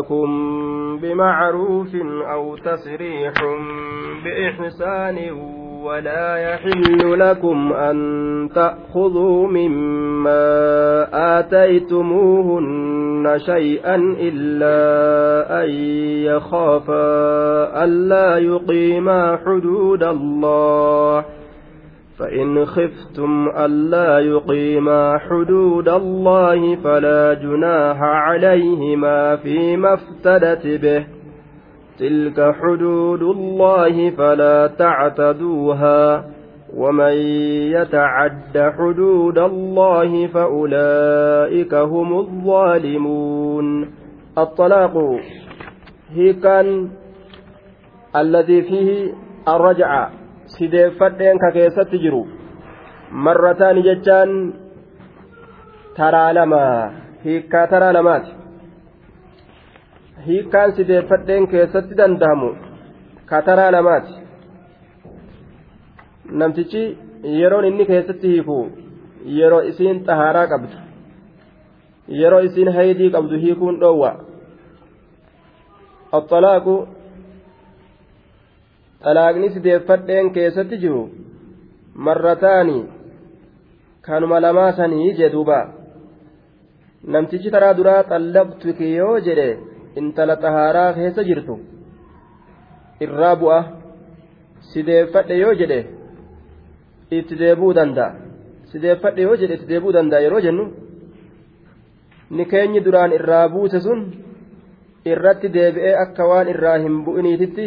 لكم بمعروف أو تسريح بإحسان ولا يحل لكم أن تأخذوا مما آتيتموهن شيئا إلا أن يخافا ألا يقيما حدود الله فإن خفتم ألا يقيما حدود الله فلا جناح عليهما فيما افتدت به. تلك حدود الله فلا تعتدوها. ومن يتعد حدود الله فأولئك هم الظالمون. الطلاق هي كان الذي فيه الرجعه sideeffadheen ka keessatti jiru marrataani jechaan taraa lama hiikkaa taraa lamaati hiikkaan sideeffadheen keessatti danda'amu ka taraa lamaati namtichi yeroon inni keessatti hiiku yeroo isiin xahaaraa qabdu yeroo isiin haydii qabdu hiikuun dhoowwa الطلاق xalaaqni sideeffadheen keessatti jiru marrataani kanuma lamaa sanii jedhuuba namtichi taraa duraa xallaqtuki yoo jedhe intala xahaaraa keessa jirtu irraa bu'a sideeffadhe yoo jedhe itti deebuu danda'a sideeffadhe yoo jedhe itti deebuu danda'a yeroo jennu ni keenyi duraan irraa buuse sun irratti deebi'ee akka waan irraa hin bu'iniititti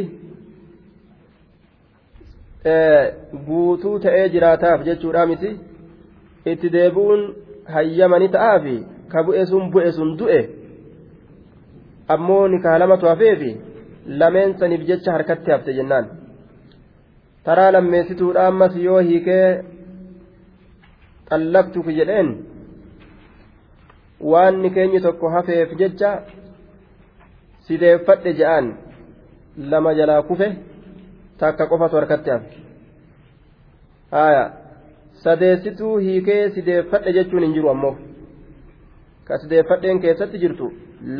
guutuu ta'ee jiraataaf jechuudha miti itti deebi'uun hayyamani ta'aafi ka bu'e sun bu'e sun du'e ammoo nikaa lamatu hafeefi lameen saniif jecha harkatti hafte jennaan taraa lammeessituudha ammas yoo hiikee xallaqtuuf jedheen waan ni keenyi tokko hafeef jecha sideeffadhe je'aan lama jalaa kufe. Takka qofatu harkatti hafe haya sadeessituu hiikee sideeffadhe jechuun hin jiru ammoo. Ka sideeffadheen keessatti jirtu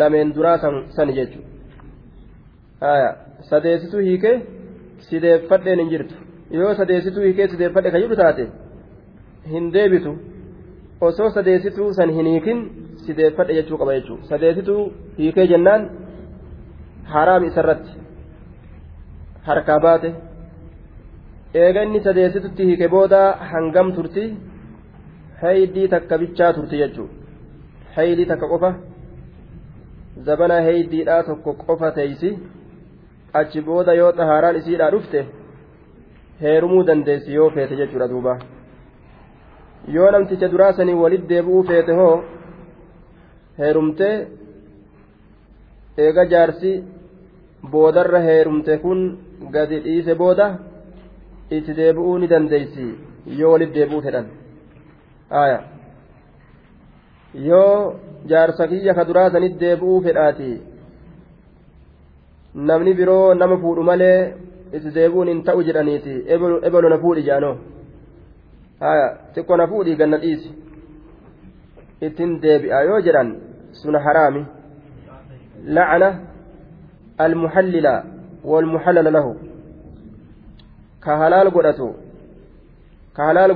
lameen duraa sani jechuudha haya sadeessituu hiikee sideeffadheen hin jirtu. Yoo sadeessituu hiikee sideeffadhe ka jiru taate hin deebitu. Osoo sadeessituu san hin hiikin sideeffadhe jechuu qaba jechuudha sadeessituu hiikee jennaan haraam isarratti harkaa baate. Eega inni sadeessitutti hiike booda hangam turti? Haydii takka bichaa turti jechuudha haydii takka qofa. Zabana haydiidhaa tokko qofa teeysi. Achi booda yoo xahaaraan isiidhaa dhufte heerumuu dandeessi yoo feete jechuudha duuba. Yoo namticha duraasanii walit deebi'uu feete hoo heerumtee eega jaarsi boodarra heerumte kun gadi dhiise booda itti deebi'uu ni dandeeysi yoo walit deebi'uu fedhan yoo jaarsa kiyya ka duraa sanit deebi'uu fedhaati namni biroo nama fuudhu malee itti deebi'uun hin ta'u jedhaniiti ebelo na fuudhi jaanoo xiqqoo na fuudhii ganna dhiisi ittiin deebi'a yoo jedhan suna haraami lacana المحلل والمحلل له كهلال godhatu كهلال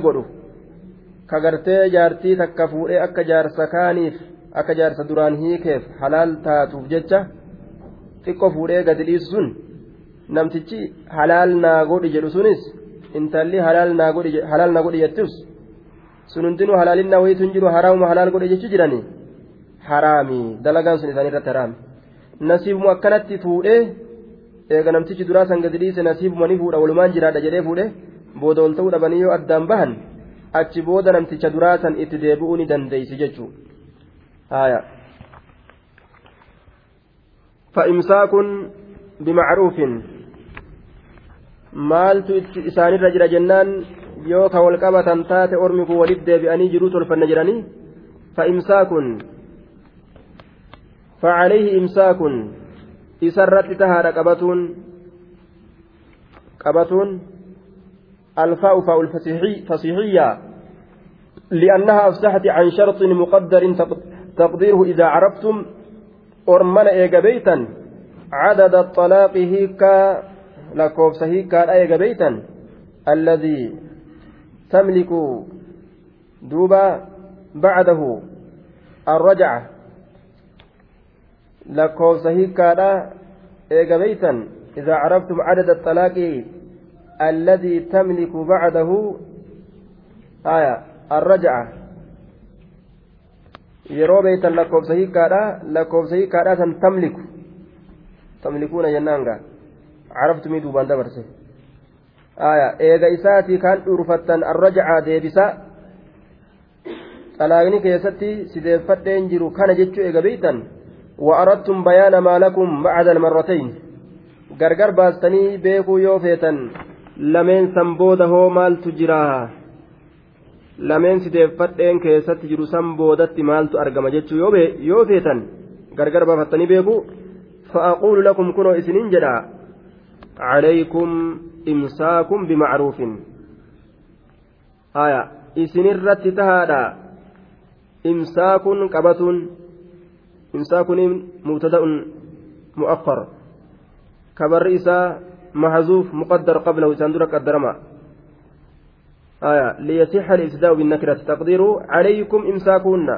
fuudhee akka jaarsa kaaniif akka jaarsa duraan hiikeef halaal taatuuf jecha xiqqoo fuudhee gadi dhiisu sun namtichi halaal naa godhi jedhu sunis intalli halaal naa godhi jettus sun hundinuu halaalinna wayitu hin jiru haraamuma halaal godhe jechu jiranii haraami dalagaan sun isaanii irratti haraami nasiibuma akkanatti fuudhee eega namtichi duraa san gadi dhiise nasiibuma ni fuudha walumaan jiraadha jedhee fuudhe booda ol ta'uu dhabanii yoo addaan bahan achi booda namticha duraa san itti deebi'uu ni dandeeysi jechuu haya fa'imsaakun bimacruufin maaltu isaanirra jira jennaan yoo ka wal qabatan taate ormi kun walit deebi'anii jiruu tolfanna jedhanii fa'imsaakun فعليه إمساك إسرت تهاد قبتون قبتون الفاء فاء الفصيحية لأنها أفسحت عن شرط مقدر تقديره إذا عرفتم ormana eega beeytan cadada xalaaqi hiikaa lakkoofsa hiikkaadha eega beeytan alladii tamliku duuba bacdahu arrajaca lakkoofsa hiikkaadha eega beeytan idaa carabtum cadada xalaaqi alladii tamliku bacdahu aya arrajaca yeroo beeytan lakkoofsa hiikkaadha lakkoofsa hiikkaadha san tamliku tamlikuuna jennaanga carabtumii duubaan dabarse aya eega isaatii kaan dhuurfattan arrajacaa deebisa xalaaqni keessatti sideeffadheen jiru kana jechuu eega beeytan وأردتم بيان ما لكم بعد المرتين gargar baastanii beekuu yoo feetan lameen san booda hoo maaltu jiraa lameen sideeffadheen keessatti jiru san boodatti maaltu argama jechuu yoo feetan gargar baafattanii beeku fa'aquulu lakum kunoo isiniin jedha calaykum imsaakum bimacruufin aya isinirratti tahaadha imsaakun qabatuun mubtada'un mu'akkar kabarri isaa mahzuuf muqaddar qablahu isaan dura qaddarama آية ليصح الإسداء بالنكرة تقدير عليكم إمساكهن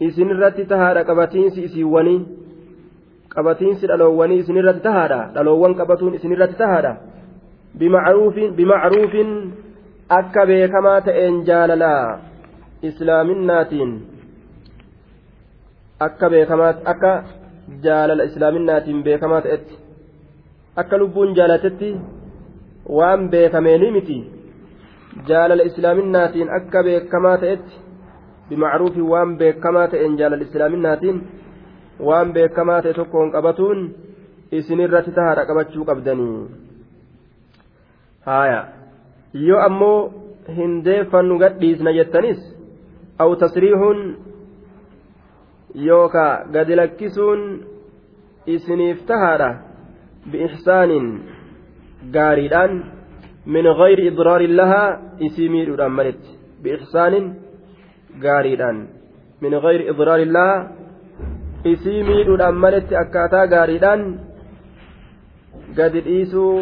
isin irratti tahaadha qabatiinsi isiiwwanii qabatiinsi dhaloowwanii isin irratti tahaadha dhaloowwan qabatuun isin irratti tahaadha bimacruufin akka beekamaa ta'een jaalalaa islaaminaatiin akka beekamaa akka jaalala islaaminaatiin beekamaa ta'etti akka lubbuun jaalatetti waan beekameeni miti jaalala islaaminaatiin akka beekamaa ta'etti bimacruufi waan beekamaa ta'een jaalala islaaminaatiin waan beekamaa ta'e tokkoon qabatuun isinirratti tahaadha qabachuu qabdanii haaya yoo ammoo hin gadhiisna jettanis aw yookaa gadi lakkisuun isiniif tahaadha biixsaanin gaariidhaan min gayri idraarin lahaa isii miidhuudhaan maletti biixsaanin gaariidhaan min gayri idraarin lahaa isii miidhuudhaan maletti akkaataa gaariidhaan gadi dhiisuu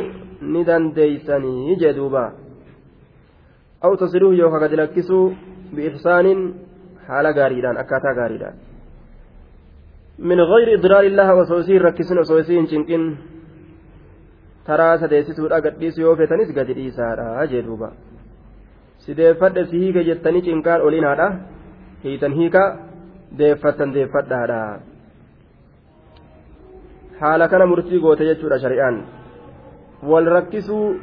ni dandeeysanii jee duuba. Aw tasriihu yookaa gadi lakkisuu biixsaanin haala gaariidhaan akkaataa gaariidhaan min gayri idraarillaha osoo isiin rakkisin osoo hin cinqin. Taraa sadeessituudha gadhiisu yoo feetanis gadi dhiisaadha jee duuba. Sideeffadhe si hiike jettanii cinqaan olinaadha hiitan hiika deeffattan deeffadhaadha. Haala kana murtii goote jechuudha shari'aan. Wal rakkisuu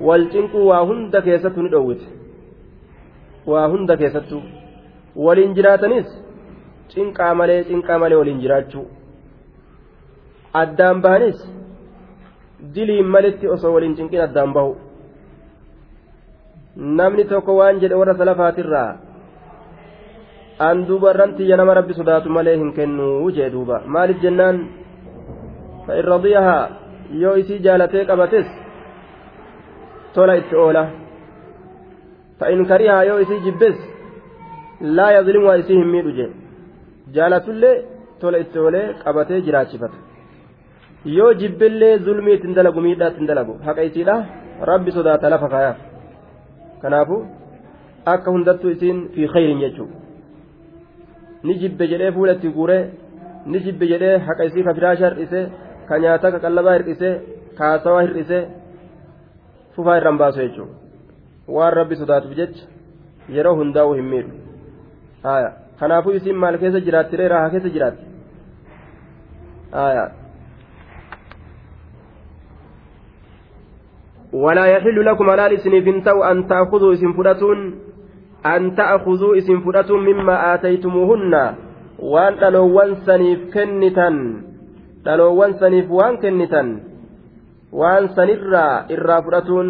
wal cinquu waa hunda keessattu ni dhoowwite waa hunda keessattu. Waliin jiraatanis cinqaa malee cinqaa malee waliin jiraachuu. Addaan bahanis diliin malitti osoo waliin cinqin addaan bahu. Namni tokko waan jedhe warra salafaatirraa an duubarran tiyya nama rabbi sodaatu malee hin kennuu jee duuba. Maaliif jennaan? Fa'in radiyahaa yoo isii jaalatee qabates tola itti oola. Fa'in karihaa yoo isii jibbes laa yazlimu waa isii hin miidhu jee jaalatullee tola itti oolee qabatee jiraachifata yoo jibbillee zulmii ittiin dalagu miidhaa ittiin dalagu haqa isiidha rabbi sodaata lafa kaayaaf kanaafu akka hundattuu isiin fi khayrin jechuudha ni jibbe jedhee fuula itti guuree ni jibbe jedhee haqa isii ka firaasha hir'isee ka nyaata ka qallabaa hir'isee kaasawaa hir'isee fufaa irraan baasu jechuudha waan rabbi sodaatuuf jecha yeroo hundaa'uu hin miidhu kanaafuu isiin maal keessa jiraatti reeraa keessa jiraatti ولا يحل لكم على إسنف تو أن تأخذوا اسم فراتون أن تأخذوا اسم فراتون مما آتيتموهن وأن تلوان سنيف كنتن تلوان سنيف وأن كنتن وأن سنرى إرى فراتون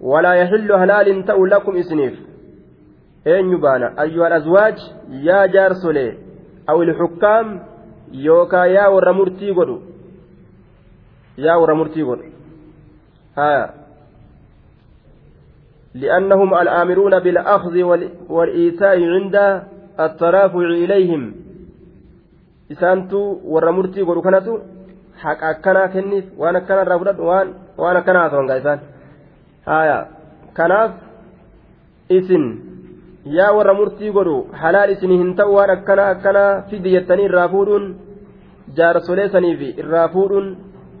ولا يحل هلال تأو لكم إسنف أين يبانا أيها الأزواج يا جارسولي أو الحكام يوكا يا ورمرتي قدو يا ورمرتي قدو ها لأنهم الآمرون بالأخذ والإيتاء عند الترافع إليهم warra murtii godhu kanatu haqa akkanaa kenniif waan akkana irraa fudhadhu waan waan akkanaa haasawanga isaan haya kanaaf isin yaa warra murtii godhu halaal isinii hin ta'u waan akkanaa akkanaa fidi jettanii irraa fuudhuun jaarsolee saniif irraa fuudhuun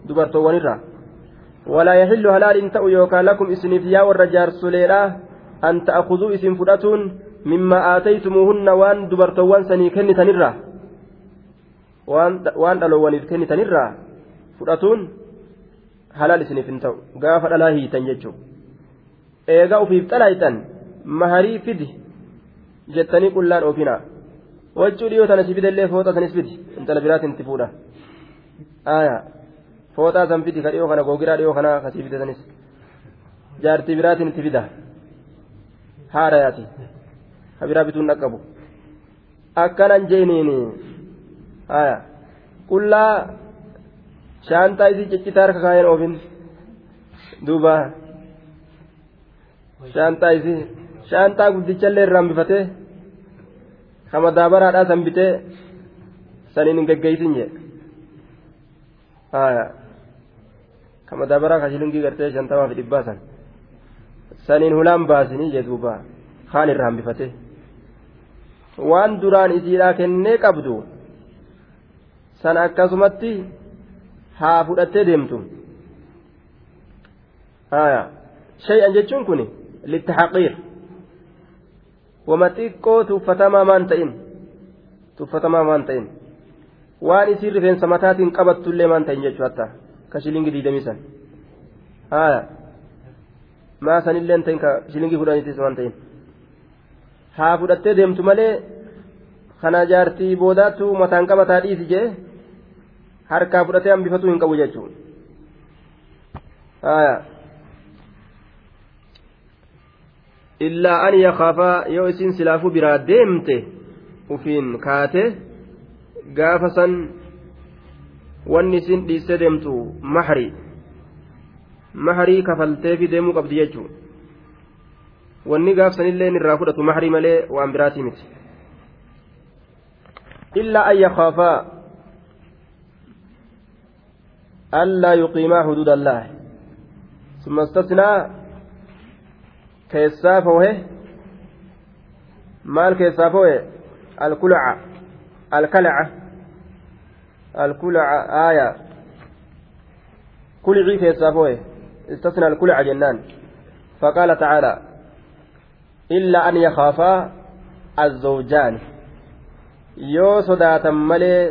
dubartoowwanirraa walaa yaxillu halaal hin ta'u yookaan lakum isiniif yaa warra jaarsoleedha an ta'akuduu isin fudhatuun mimma aataytumuuhunna waan dubartoowwan sanii kennitanirraa waan dhaloowwaniif kennitanirraa fudhatuun halaal isiniif hin ta'u gaafa dhalaa hiitan jechuudha eegaa ufiif xalaaytan maharii fidi jettanii qullaan oofina wachuu dhiyoo tana si fidallee fooxaa sanis fidi intala biraatiin itti fuudha fooxaa san fidi ka dhiyoo kana googiraa dhiyoo kana kasii fidatanis jaartii biraatiin itti fida haarayaati ka biraa bituun dhaqqabu akkanan jeeniini qullaa shaantaa isii ciccitaa harka kaayeen oofin duuba shaantaa isii shaantaa guddichallee irraan bifatee kama daabaraadhaa san bitee saniin hin geggeeysin jee kama daabaraa ka shilingii gartee shantamaa fi dhibbaa san saniin hulaan baasinii jee duuba kaan irraan bifatee waan duraan isiidhaa kennee qabdu san akkasumatti haa fudhattee deemtu shay'an jechuun kun littahaqiir maan ta'in tuffatamaa maan ta'in waan isiin rifeensa mataatiin qabattullee maan ta'in jechuu hatta ka shilingi diidamii san haya maa sanillee ta'in ka shilingii fudhaniitis waan ta'in haa fudhattee deemtu malee kana jaartii boodaattu mataan qabataa dhiisi jee harkaa fudhatee hambifatuu hin qabu jechuudha haya illaa an yakaafaa yoo isin silaafuu biraa deemte ufiin kaate gaafa san wanni isin dhiiste deemtu mahri maharii kafalteefi deemuu qabdi jechuun wanni gaafsanillee irraa fudhatu mahri malee waan biraatii miti illaa an yakaafaa allaa yuqiimaa huduuda allaahi summa istasnaa keessaa foohe maal keessaa foohe alkulaca alkalaca alkulaca aaya kulicii keessaa foohe istasna alkulaca jennaan faqaala tacaala illaa an yakhaafaa azzawjaani yoo sodaatan malee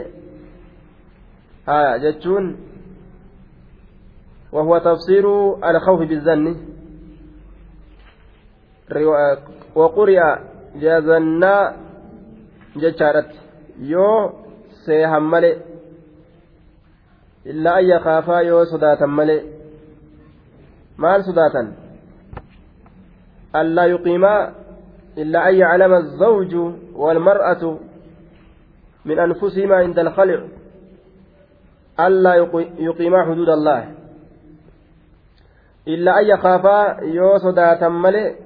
haya jechuun وهو تفسير الخوف بالظن وقرئ جازنا جتشارت. يو سيهم إلا أن يخافا يو صداتا ملئ مال صداتا ألا يقيما إلا أن يعلم الزوج والمرأة من أنفسهما عند الخلع. ألا يقيما حدود الله. إلا أن يخافا يو صداتا ملئ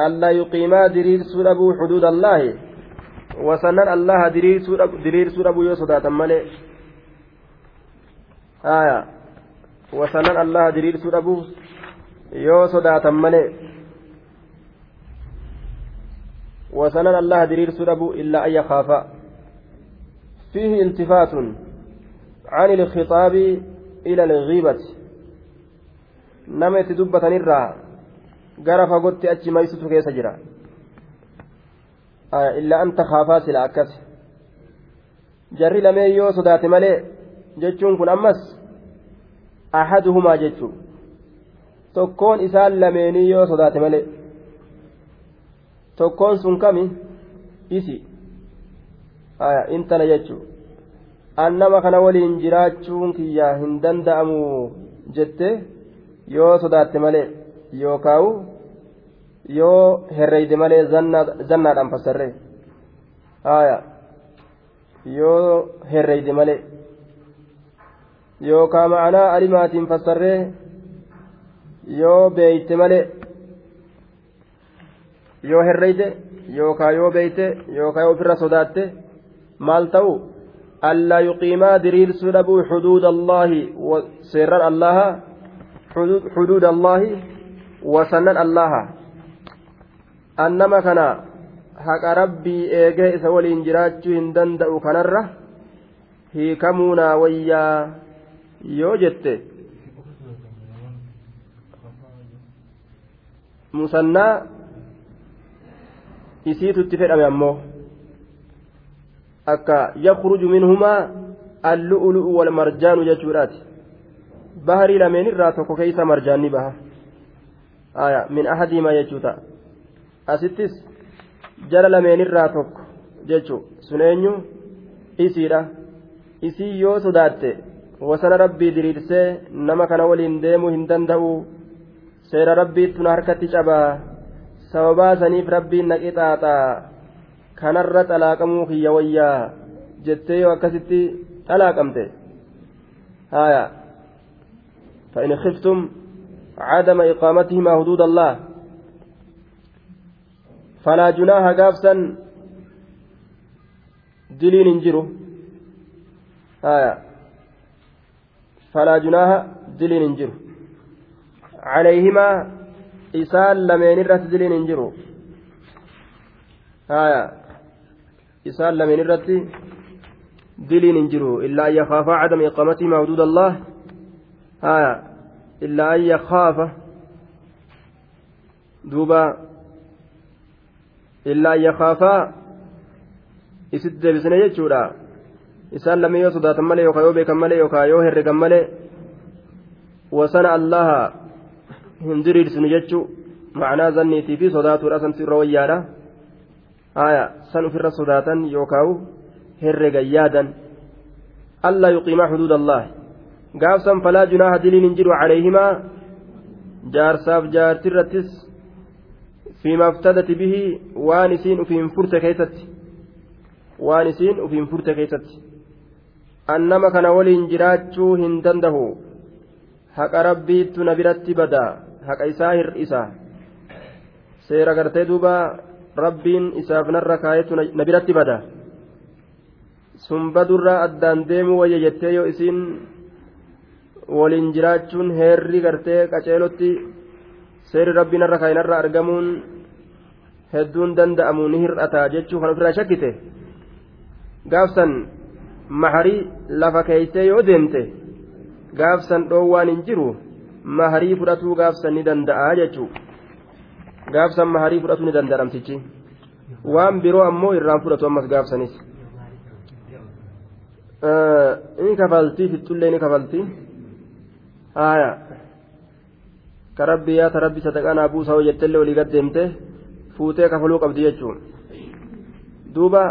ألا يقيما دليل سورة حدود الله. وسنن الله دليل سورة دليل سورة يو صداتا ملئ. آية. وسنن الله دليل سورة يو صداتا ملئ. وسنن الله دليل سورة إلا أن يخافا فيه التفات عن الخطاب إلى الغيبة. nama itti dubbatanirraa gara fagootti achi maysutu keessa jira illaa an takhaafaa sila akkas jarri lameen yoo sodaate malee jechuun kun ammas ahaduhumaa jechuu tokkoon isaan lameenii yoo sodaate malee tokkoon sun kami isi intala jechuu an nama kana waliin jiraachuun kiyyaa hin danda'amu jettee yoo sodaatte malee yookaawu yoo herreyde malee zannaadhaan fassarree haya yoo herreyde malee yookaa ma'anaa alimaatiin fassarree yoo beeyte malee yoo herreyde yookaa yoo beeyte yookaa yoo ofirra sodaatte maal ta'u allaa yuqiimaa diriirsuu dhabuu xuduuda allaahi seerran allaha xuduuda allaahi wasannan allaha annama kana haqa rabbii eegee isa waliin jiraachuu hin danda'u kanarra hiikamuunaa wayyaa yoo jette musannaa isiitutti fedhame ammoo akka yakhruju minhumaa allu'ulu'u wal marjaanu jechuudhaati baharii lameen irraa tokko keeysa marjaanni baha min ahadiimaa jechuuta asittis jala lameenirraa tokko jechu sun eenyu? Isiidha. Isii yoo sodaatte wasana rabbii diriirsee nama kana waliin deemuu hin danda'u seera rabbiitu na harkatti cabaa? Sababaa saniif rabbiin na qixaaxaa? Kanarra xalaaqamuu kiyya wayyaa? Jettee yoo akkasitti xalaaqamte? Haya fa'in khiftum عدم إقامتهما حدود الله فلا جناح قافسا دلين انجرو آية فلا جناح دلين انجرو عليهما irratti diliin hin jiru haya isaan lameen irratti diliin hin jiru illaa an yakhaafaa cadama iqaamatihimaa huduud allah haya illaa an yakhaafa duuba illaa an yakhaafaa isitti deebisne jechuudha isaan lameen yoo sodaatan malee yookaan yoo beekan malee yookaan yoo herregan malee wasana allaha hin diriirsinu jechuu macnaa zanniitii fi sodaatuudha san irra wayyaadha haya san ofirra sodaatan yookaawu herregan yaadan allaa yuqiimaa xuduud allah gaafsan falaa junaaha diliin hin jiru calayhimaa jaarsaaf jaartirrattis fiima aftadati bihi waan isiin ufiin furte keeysatti waan isiin ufiin furte keeysatti annama kana waliin jiraachuu hin dandahu haqa rabbiittu na biratti badaa haqa isaa hir'isa seera gartee duuba rabbiin isaaf narra kaayetu na biratti bada sun badurraa addaan deemuu wayya jettee yoo isiin waliin jiraachuun heerri gartee qaceelotti seerri rabbii narra kaaye narra argamuun hedduun danda'amu ni hir'ata jechuu kan ofirraa shakkite. Gaafsan maharii lafa keeysee yoo deemte gaafsan dhoowwaan hin jiru maharii fudhatuu gaafsan ni danda'a jechuu. Gaafsan maharii fudhatuu ni danda'a namtichi waan biroo ammoo irraan fudhatu ammas gaafsanis. Inni kafaltii fixxullee ni kafaltii haaya ka rabbi yaa ta rabbi sadaqaanaa buusaa jettellee olii gad deemte fuutee kafaluu qabdi jechuun duuba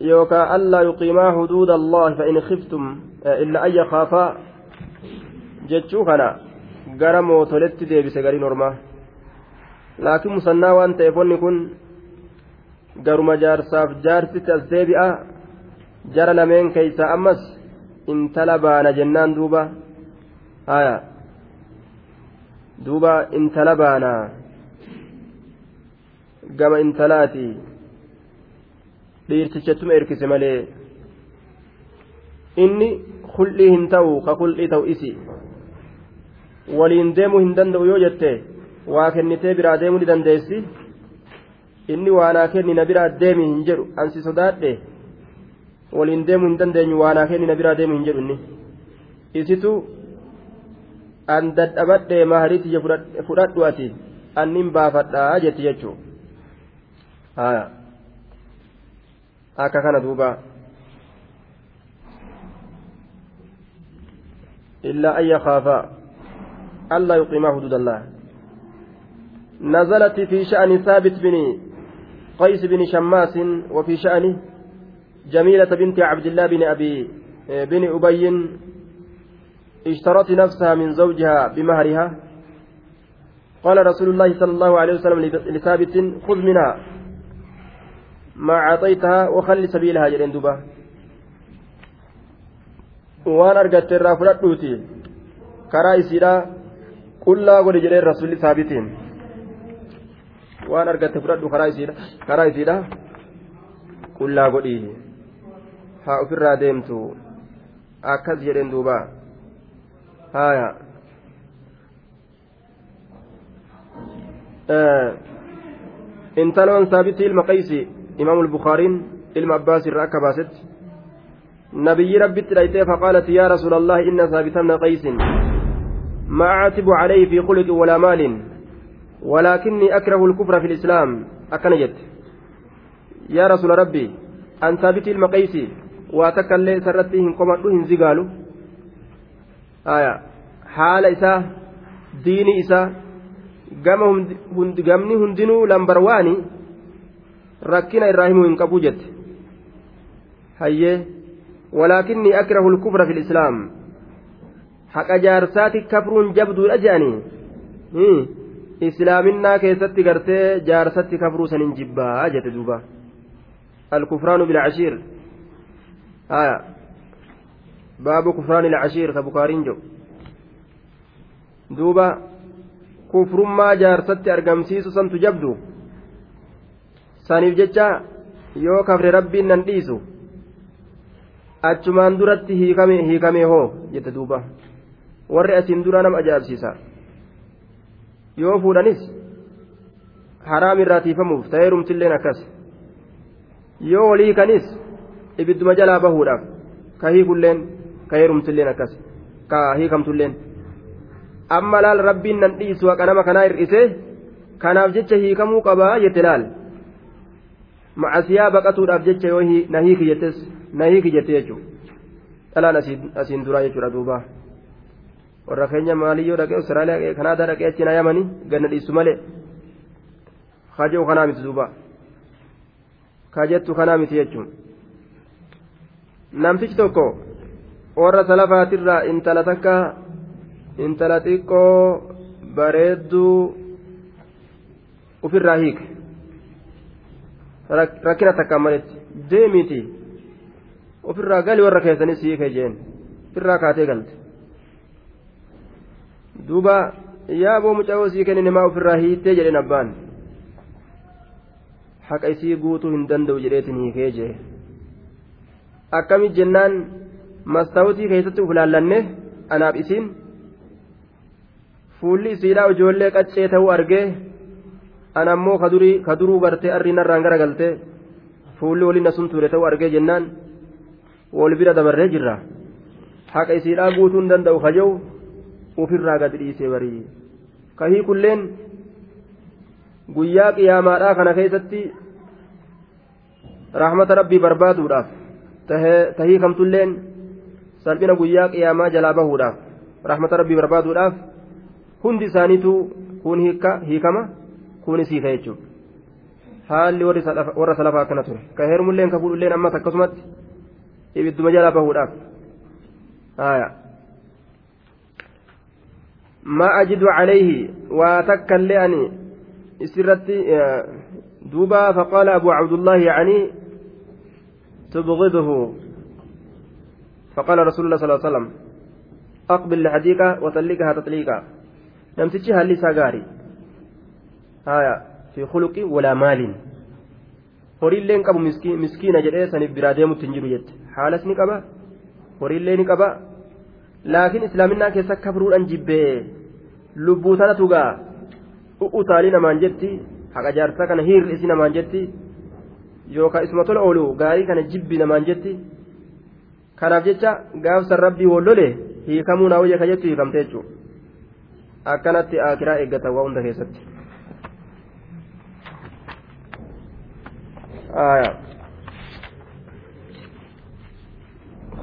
yookaan allaa yuqiimaa huduuda allahi fa in khiftum illa an yakhaafaa jechuu kana gara mootoletti deebise gariin ormaa laakiin musannaa waan ta'eef wanni kun garuma jaarsaaf jaarsitti as deebi'a jara lameen keeysaa ammas intala baana jennaan duuba haya duuba intala baana. Gama intalaati. Dhiirtichettuma erkise malee. Inni kul'ii hin ta'u ka kul'ii ta'u isi. Waliin deemuu hin danda'u yoo jette waa kennitee biraa deemuu ni dandeessi. Inni waanaa kenni na biraa deemi hin jedhu ansi sodaadhe. Waliin deemuu hin dandeenyu waanaa kenni na biraa deemu hin jedhu inni. Isitu an dadhabadhe maharii fudhadhu ati annin baafadhaa jetti jechuu haya akka kana duuba illaa an ألا يقيما حدود الله نزلت في شأن ثابت بن قيس بن شماس وفي شأن جميلة بنت عبد الله بن أبي بن أبي اشترت نفسها من زوجها بمهرها قال رسول الله صلى الله عليه وسلم لثابت خذ منها ما أعطيتها وخل سبيلها جلين دبا waan argatte irraa fudhadhuuti karaa isiidhaa qullaa godhe jedhee rasuulli saabitiin waan argatte fudhadhu karaa isiidha karaa isiidha qullaa godhii haa ofirraa deemtu akkas jedhen duuba هايا آه. إن ثابت المقيسي إمام البخاري علم عباس الركبة نبي ربي فقالت يا رسول الله ان ثابت قيس ما أعتب عليه في خلق ولا مال ولكني أكره الكفر في الإسلام. اكنجت يا رسول ربي أن ثابت المقيسي واتكل سرتهم كما تهن زقالو حال إساه دين إساه gamni hundinuu lambarwaani rakkina irraa himuu hin qabu jette hayyee walaakinni akrahu lkufra fi lislaam haqa jaarsaati kafruun jabduudha jedhanii islaaminaa keessatti gartee jaarsatti kafruu sanin jibbaa jette duuba alkufraanu bilcashiir haya baabu kufraani ilcashiir ka bukaariin jedhu duuba kufrummaa jaarsatti argamsiisu santu jabdu. Saniif jecha yoo kafre rabbiin nan dhiisu achumaan duratti hiikame hoo jette duuba. Warri asiin dura nama ajaa'ibsiisa yoo fuudhanis haraam irraa tiifamuuf ta'ee rumtilleen akkas. Yoo walii kanis ibidduma jalaa bahuudhaaf ka hiikulleen ka heerumtilleen akkas ka hiikamtulleen amma laal rabbiin nan dhiisu haqa nama kanaa hir'ise kanaaf jecha hiikamuu qabaa jette laal macasiyaa baqatuudhaaf jecha yoo na hiiki jettes na hiiki jette jechuudha dhalaan asiin duraa jechuudha duuba warra keenya maaliyyoo dhaqee Austraaliyaa Kanaadaa dhaqee achi na yamanii ganna dhiisu malee kaje'u kanaa miti duuba kajettu kanaa miti jechuun namtichi tokko warra salafaatirraa intala takka. intala xiqqoo bareedduu ufirraa hiike. Rakkina takkaan maletti deemiti ofirraa gali warra keessanis hiike jeen. Ofirraa kaatee galte. Duuba yaaboo muca'oo sii kennine maa ofirraa hiittee jedheen abbaan? Haqa isii guutuu hin danda'u jedheetin hiikee jee. Akkamit jennaan mastaawutii keessatti uf laallanne anaaf isiin fuulli isiidhaa ijoollee qaccee ta'uu argee an ammoo kaduruu gartee arrii narraan gara galtee fuulli waliin sun ture ta'uu argee jennaan wal bira dabarree jirra haqa isiidhaa guutuu hin danda'u kaja'u ufirraa gadi dhiisee barii kahii kulleen guyyaa qiyaamaadhaa kana keessatti rahmata rabbii barbaaduudhaaf tahii kamtulleen salphina guyyaa qiyaamaa jalaa bahuudhaaf rahmata rabbii barbaaduudhaaf hundi isaaniitu kun hiikama kunis hiika jechuudha haalli warra salafaa akkana ture ka heerumulleen ka fuudhulleen ammas akkasumatti ibidduma jalaa bahuudhaaf ما أجد عليه واتكا لأني سرتي دوبا فقال أبو عبد الله يعني تبغضه فقال رسول الله صلى الله عليه وسلم أقبل لحديقة وطلقها تطليقا maaliin horiillee qabu miskiina jedhee saniif biraa deemutti hin jiru jette haalas ni qaba horiillee ni qaba laakiin islaaminaa keessa kabruudhaan jibbee lubbuu tanatu gaa u'utaalii namaan jetti haqa jaarsaa kana hiirri isi namaan jetti yookaan isuma tola oolu gaarii kana jibbi namaan jetti kanaaf jecha gaafsan rabbii wallole hiikamuu naa wayya ka jettu hiikamte jechuudha. akkanatti akiraa eeggatan waa hunda keessatti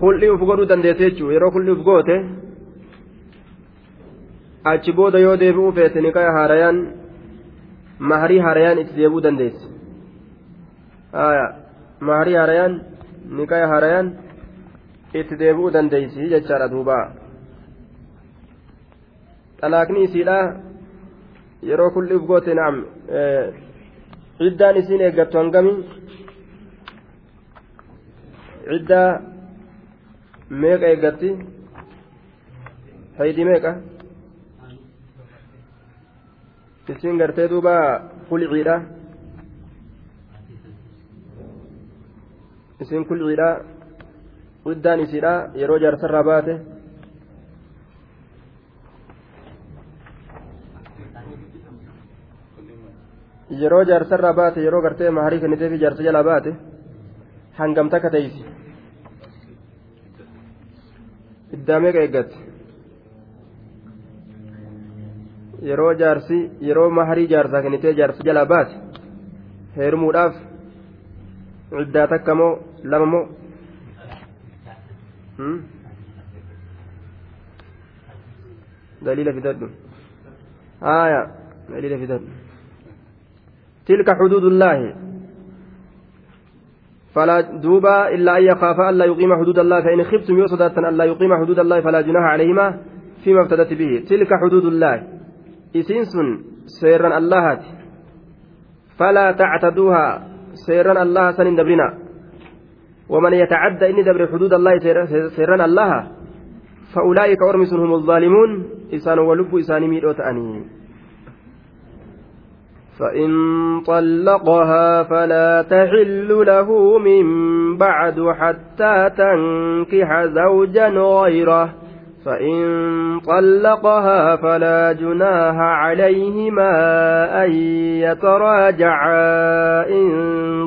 hul'ii uf godhuu dandeesse jechuudha yeroo hul'ii uf goote achi booda yoo deebi'uu feete ni kaya haarayaan maharii haarayaan itti deebi'uu dandeesse maharii haarayaan ni kaya haarayaan itti deebi'uu dandeessi jechaadha duubaa. xalaaqni isiidha yeroo kulli uf goote naam ciddaan isiin eeggattu hangami ciddaa meeqa eeggatti haydi meeqa isiin gartee duuba kulciidha isiin kulciidha iddaan isiidha yeroo jaarsarraa baate yeroo jaarsarraa baate yeroo gartee maharii kennitee jaarsa jalaa baate hangam takka teeysi iddaa meeqa eeggatte yeroo jaarsi yeroo maharii jaarsaa kennitee jaarsa jalaa baate heerumuudhaaf iddaa takka moo lama moo دليل في ذنب آية دليل في ذنب تلك حدود الله فلا دوبا إلا أن يخاف ألا يقيم حدود الله فإن خفتم يوصدة ألا يقيم حدود الله فلا جناح عليهما فيما ابتدت به تلك حدود الله إسنس سيرا الله فلا تعتدوها سيرا الله سن دبرنا ومن يتعدى إني دبر حدود الله سيرا الله فأولئك أرمس هم الظالمون. إسان ولب إسان ميت أني فإن طلقها فلا تحل له من بعد حتى تنكح زوجا غيره. فإن طلقها فلا جناح عليهما أن يتراجعا إن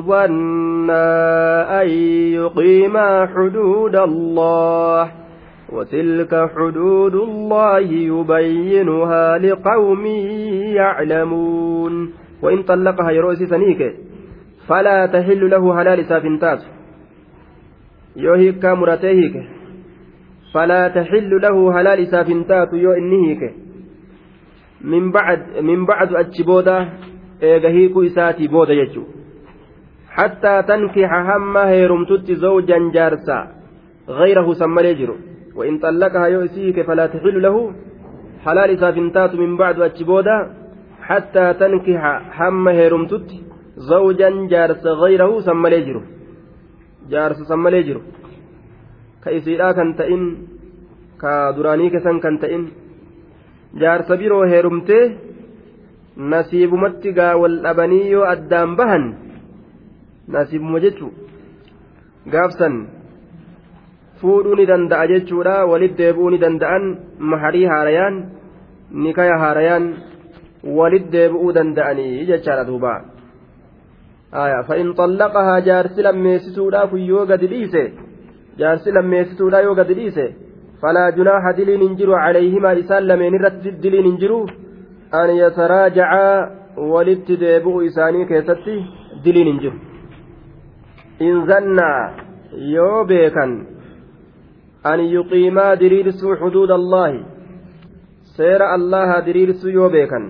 ظنا أن يقيما حدود الله وتلك حدود الله يبينها لقوم يعلمون. وإن طلقها يروسي سنيك فلا تحل له هلال سافنتات يوهيك مرتيهك فلا تحل له هلال سافنتات يو إنهيك من بعد من بعد أتشبودا إيغهيك إساتي بودا يجو. حتى تنكح هم هيرمتت زوجا جارسا غيره سمى يجرو. وإن طلقها يؤسيك فلا تحل له حلال سافنتات من بعد أتشبودا حتى تنكح حم هيرمتت زوجا جارس غيره سمى ليجرو جارس سمى ka isiidhaa kan ta'in ka duraanii kesan kan ta'in jaarsa biroo heerumtee nasiibumatti gaa wal dhabanii yoo addaan bahan nasiibuma jechuu gaafsan fuudhuu ni danda'a jechuudha walit deebuu ni danda'an maharii haarayaan nikaya haarayaan walit deebi'uu danda'anii jechaadha duuba fa'in xallaqahaa jaarsi lammeessisuudhaaf yoo gadi dhiise. Jaarsi lammeessituudha yoo gadi dhiise falaa junaaha diliin hin jiru calayhimaa isaan lameen irratti diliin hin jiru an yataraajacaa walitti deebi'u isaanii keessatti diliin hin jiru in zannaa yoo beekan an yuqiimaa diriirsuu xuduuda allaahi seera allaha diriirsuu yoo beekan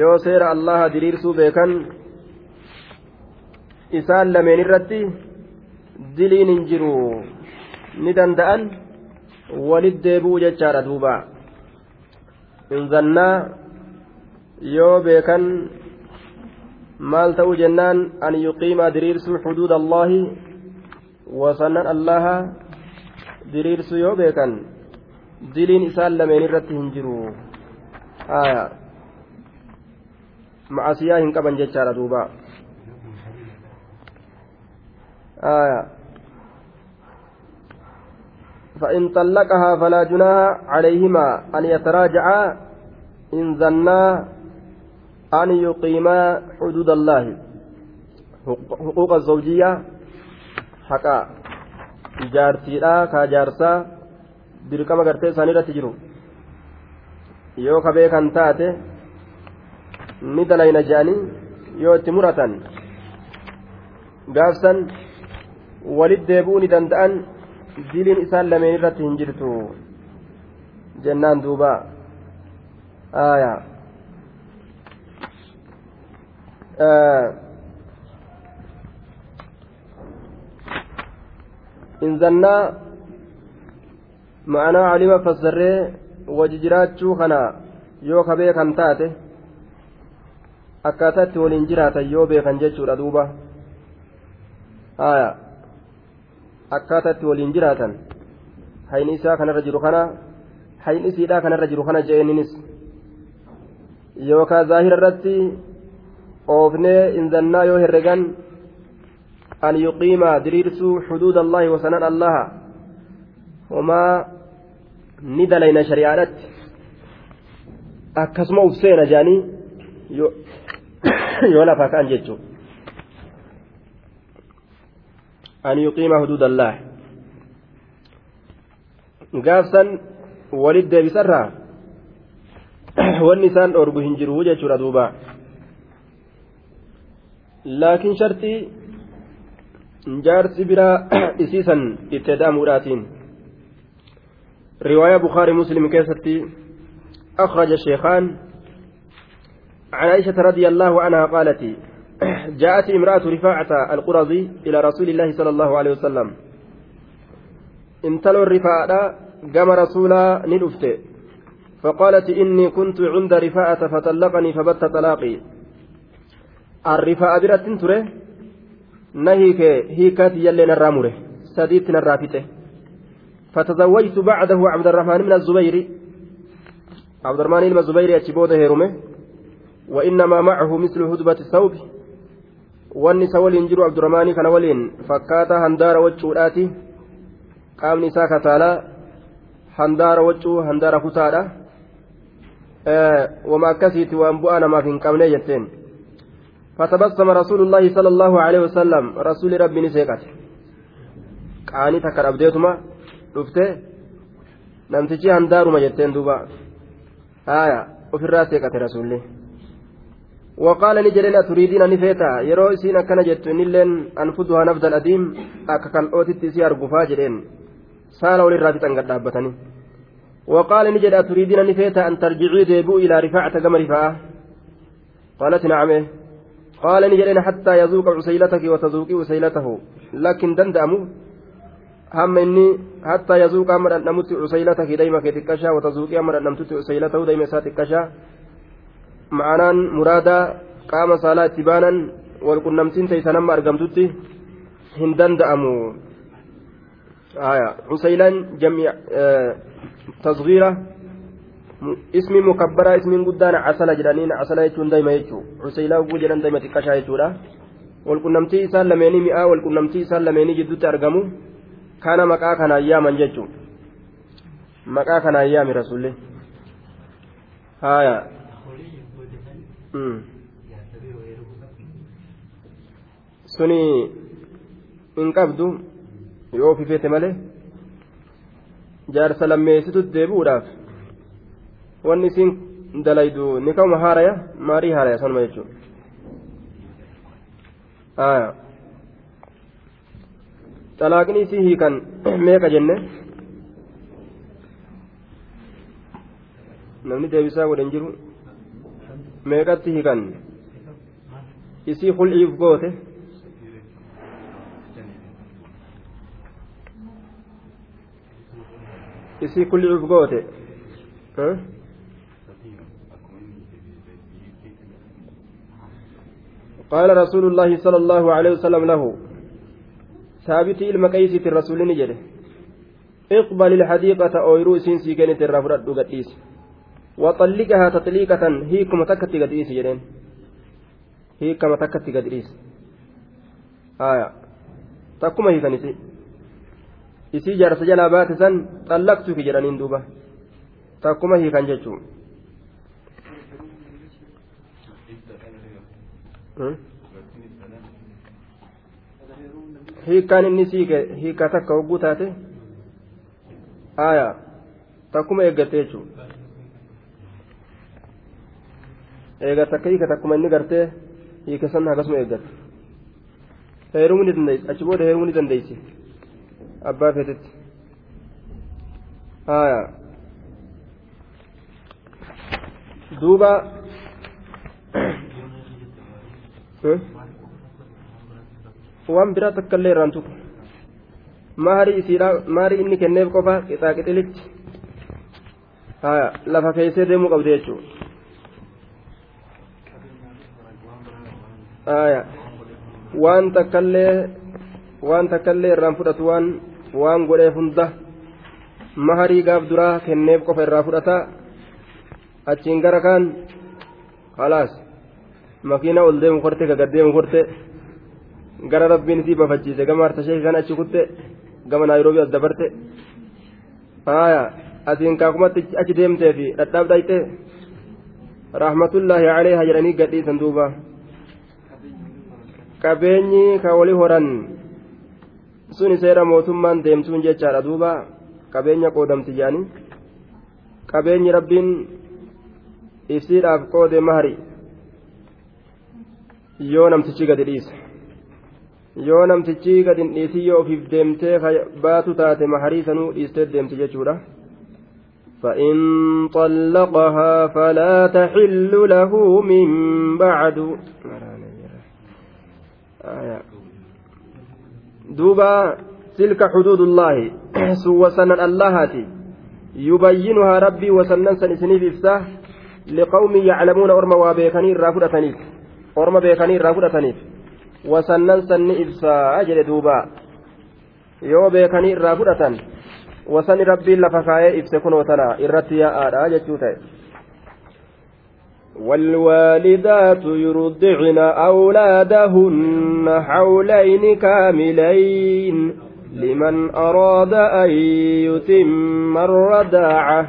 yoo seera allaha diriirsuu beekan isaan lameen irratti diliin hin jiru ni danda'an walit deebi'u jechaadha duuba inzannaa yoo beekan maal ta'uu jennaan an yuqiimaa diriirsuu xuduuda allaahi wasannan allaha diriirsuu yoo beekan diliin isaan lameen irratti hin jiru haya macasiyaa hin qaban jechaadha duuba haya فإن طلقها فلا جناح عليهما أن يتراجعا إن ظنا أن يقيما حدود الله حقوق الزوجية dirqama gartee isaanii irratti jiru yoo ka beekan taate ni dalayna je'anii yoo itti muratan gaafsan walit deebi'uu ni danda'an diliin isaan lameen irratti hin jirtu jennaan duuba aayaa in zannaa ma'anaa calima fassarree waji jiraachuu kana yoo ka beekan taate akkaataa itti waliin jiraatan yoo beekan jechuudha duuba haya akkaataa itti waliin jiraatan hayni isaa kanarra jiru kana hayni isiidhaa kanarra jiru kana je'eninis yookaan zaahira irratti oofnee in zannaa yoo herregan أن يقيم دريرس حدود الله وسنن الله وما ندلين شريعات akkasuma uf seena jaanii yoo lafaa ka'an jechuudha yuqiima huduudallah gaafsan walit deebisarraa wanni isaan dhoorgu hin jiru jechuudha duuba laakiin shartii jaarsi biraa isiisan itti da'amuudhaatiin riwaayaa bukaarii muslim keessatti أخرج الشيخان عن عائشة رضي الله عنها قالت جاءت امرأة رفاعة القرظي إلى رسول الله صلى الله عليه وسلم. انتلوا الرفاعة قام رسولا ندفت فقالت إني كنت عند رفاعة فطلقني فبت طلاقي. الرفاعة برت تره نهيك هيكات يلين الرامره سديت الرافته فتزوجت بعده عبد الرحمن من الزبير. عبد الرحمن zubayrii achi booda heerume وإنما معه مثل هدبة الثوب. Wanni isa waliin jiru abdurrahmaanii kana waliin fakkaataa handaara waccuudhaati qaamni isaa kataalaa handaara waccuu handaara kutaadha wama akkasiiti waan bu'aa namaaf hin qabne jetteen فتبسم رسول الله صلى الله عليه وسلم رسول ربي نسيقت قاني تكر أبديتما رفته نمتجي هندارما جتين دوبا آية وفي وقال نجرين تريدين نفيتا يرو سين كان جت نلين أنفدها نفد الأديم أككل أوتي سيار قفا جرين سالوا للراتي تنقل دابتني. وقال نجد تريدين نفيتا أن ترجعي ديبو إلى رفاعة كما رفاعة؟ قالت نعم. قال نجرين حتى يذوق عسيلتك وتذوقي عسيلته. لكن دندأمو. هم إني حتى يذوق أمر أن نمت عسيلتك ديما كتكشا وتذوقي أمر أن نمت عسيلته ديما ساتكشا. معنaan muraada qaama saalaa itti baanan walqunnamtiin teeysan amma argamtutti hin danda'amu cusaylaan jamii tasgiira ismi mukabbaraa ismiin guddaan casala jedhaniin casala jechuun dayma jechuu cusaylaa oguu jedhan dayma xiqqashaa jechuudha walqunnamtii isaan lameenii mi'aa walqunnamtii isaan lameenii jidduutti argamu kana maqaa kanaan yaaman jechuu maqaa kanaan yaami rasuulli haayaa suni hin qabdu yoo fifeete malee jaarsa lammeessitutti deebi'uudhaaf wanni isiin dalaydu ni ka'uma haaraya maarii haaraya sanuma jechuudha xalaaqni isii hiikan meeqa jenne namni deebisaa godhan jiru meeqatti hiikan isii hul'iif goote? Isii kul'iif goote? قال رسول الله صلى الله عليه وسلم له ثابت المقيسة الرسول نجده اقبل الحديقة أويرو سينسي كانت الرفرد قديس وطلقها تطليقة هيكما تكت قديس جدين هيكما تكت قديس آية تكما هي كنسي isii jaarsa jalaa baate san xallaqtuufi jedhaniin duuba takkuma hiikan jechuun hiikkaan inni siike hiikkaa takka hogguu taate aayaa takkuma eeggatte jechuun eegatta akka hiika takkuma inni gartee hiike san akkasuma eeggatte heerumuu ni dandeessi achi booda heerumuu ni dandeessi. abbaa feetetti haya duuba waan biraa takka illee irraan tuqu maarii isiidha maarii inni kenneef qofa qixaa qixilitti haya lafa keessee deemuu qabdi jechuudha haya waan takkallee waan takkallee irraan fudhatu waan waan godheef hunda maharii gaaf duraa kenneef qofa irraa fudhata achiin gara kaan halaas makiina ol deemu korte ka gad deemu korte gara rabbiin isii bafachiise gama hartashee kan achi kutte gama naayiroobii as dabarte haaya asiin kaakumatti achi deemtee fi dhadhaab dhayxe rahmatullaahi caleeha jedhanii gadhiisan duuba qabeenyi ka wali horan suni seera mootummaan deemtuun jechaadha duuba qabeenya qoodamti jedhanii qabeenyi rabbiin ibsiidhaaf qoode mahari yoo namtichi gadi dhiise yoo namtichi gadi hin dhiisin yoo ofiif deemtee baatu taate maharii sanuu dhiistee deemti jechuudha فإن طلقها فلا تحل له من بعد دوبا تلك حدود الله سوى سنن اللهاتي يبينها ربي وسنن سنسنيف إفساه لقوم يعلمون أرم وبيكني الرافدة أرم بيكني الرافدة wasannan sanni ibsaa jedhe duuba yoo beekanii irraa fudhatan wasani rabbiin lafa kaayee ibse kunoo tana irratti yaa'aadha والوالدات يرضعن أولادهن حولين كاملين لمن أراد أن يتم الرضاعة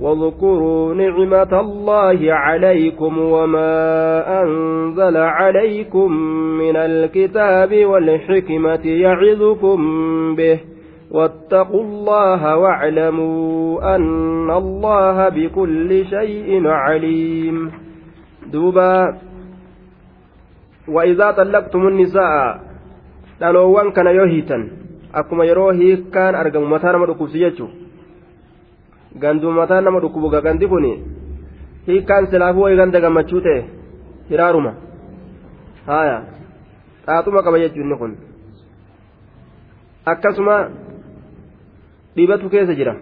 واذكروا نعمة الله عليكم وما أنزل عليكم من الكتاب والحكمة يعظكم به واتقوا الله واعلموا أن الله بكل شيء عليم. دوبا وإذا طلقتم النساء dhaloowwan kana yoo hiitan akkuma yeroo hiikkaan argamu mataa gandumataan nama dhukkubuga gandi kun hiikkaan silaafuu wayi ganda gammachuu ta'e hiraaruma haaya xaaxuma qaba jechuun kun akkasuma dhibatu keessa jira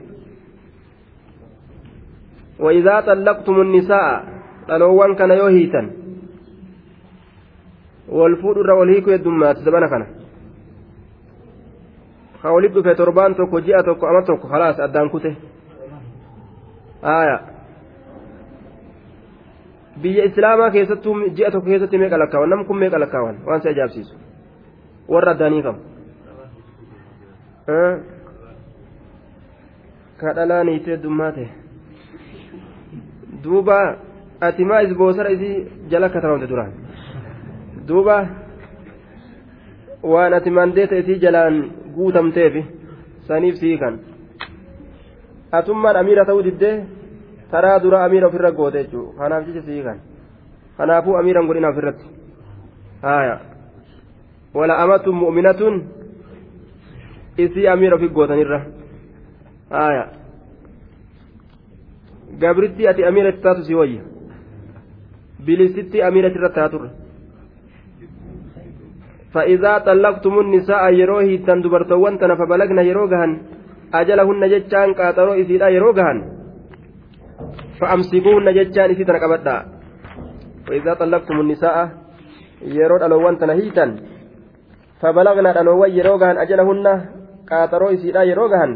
وإذا طلقتم النساء dhaloowwan kana yoo hiitan wal fuudhurra wal hiikuu heddummaati sabana kana ka waliif dhufe torbaan tokko ji'a tokko ama tokko halaas addaan kute aya biyya islaamaa keessattuu ji'a tokko keessatti meeqa lakkaawan nam kun meeqa lakkaawan waan si ajaa'ibsiisu warra addaanii qabu kadhalaa niitee dummaate duuba ati maa isboosara isii jala katabamte duraan duuba waan ati mandeeta isii jalaan guutamteefi saniif sii kan atummaan amiira ta'uu diddee taraa dura amiira ofirra goote jechuudha kanaaf jecha sii kan kanaafuu amiiran godhina ofirratti haaya wala amatun mu'minatun isii amiira ofi gootanirra haaya gabritti ati amiira itti taatu si wayya bilisitti amiira irra taaturra فإذا طلقتم النساء يروه تندبرتوان فبلغن يروغهن ajalahunna jechaan qaaxaroo isiidha yeroo gahan fa'amsikuunna jechaan isii tana qabadha وإذا طلقتم النساء yeroo dhaloowwan tana hiitan فبلغنا dhaloowwan yeroo gahan ajalahunna qaaxaroo isiidha yeroo gahan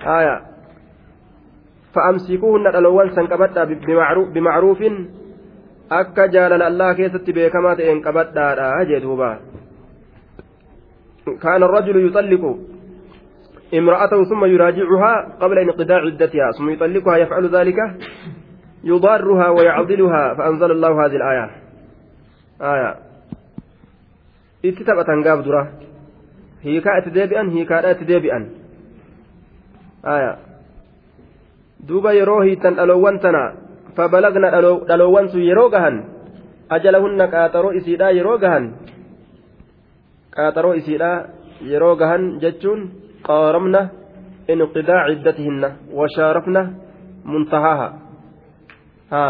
آية فأمسكوهن dhaloowwan san qabadha بمعروف akka jaalala allah keessatti beekamaa ta'een qabadhaadha jee duuba كان الرجل يطلق امرأته ثم يراجعها قبل انقضاء عدتها ثم يطلقها يفعل ذلك يضارها ويعضلها فأنزل الله هذه الآية. آية. اتتبت قاب درة. هي كانت ديبئا هي كانت ديبئا. آية. دوبا يروهي تن ألوان تنا فبلغنا ألوان سو يروغهن. أجلهن قاترو إسيدا يروغهن. قاترو إسيدا يروغهن جتشون. قارمنا انقضاء عدتهن وشارفنا منتهاها ها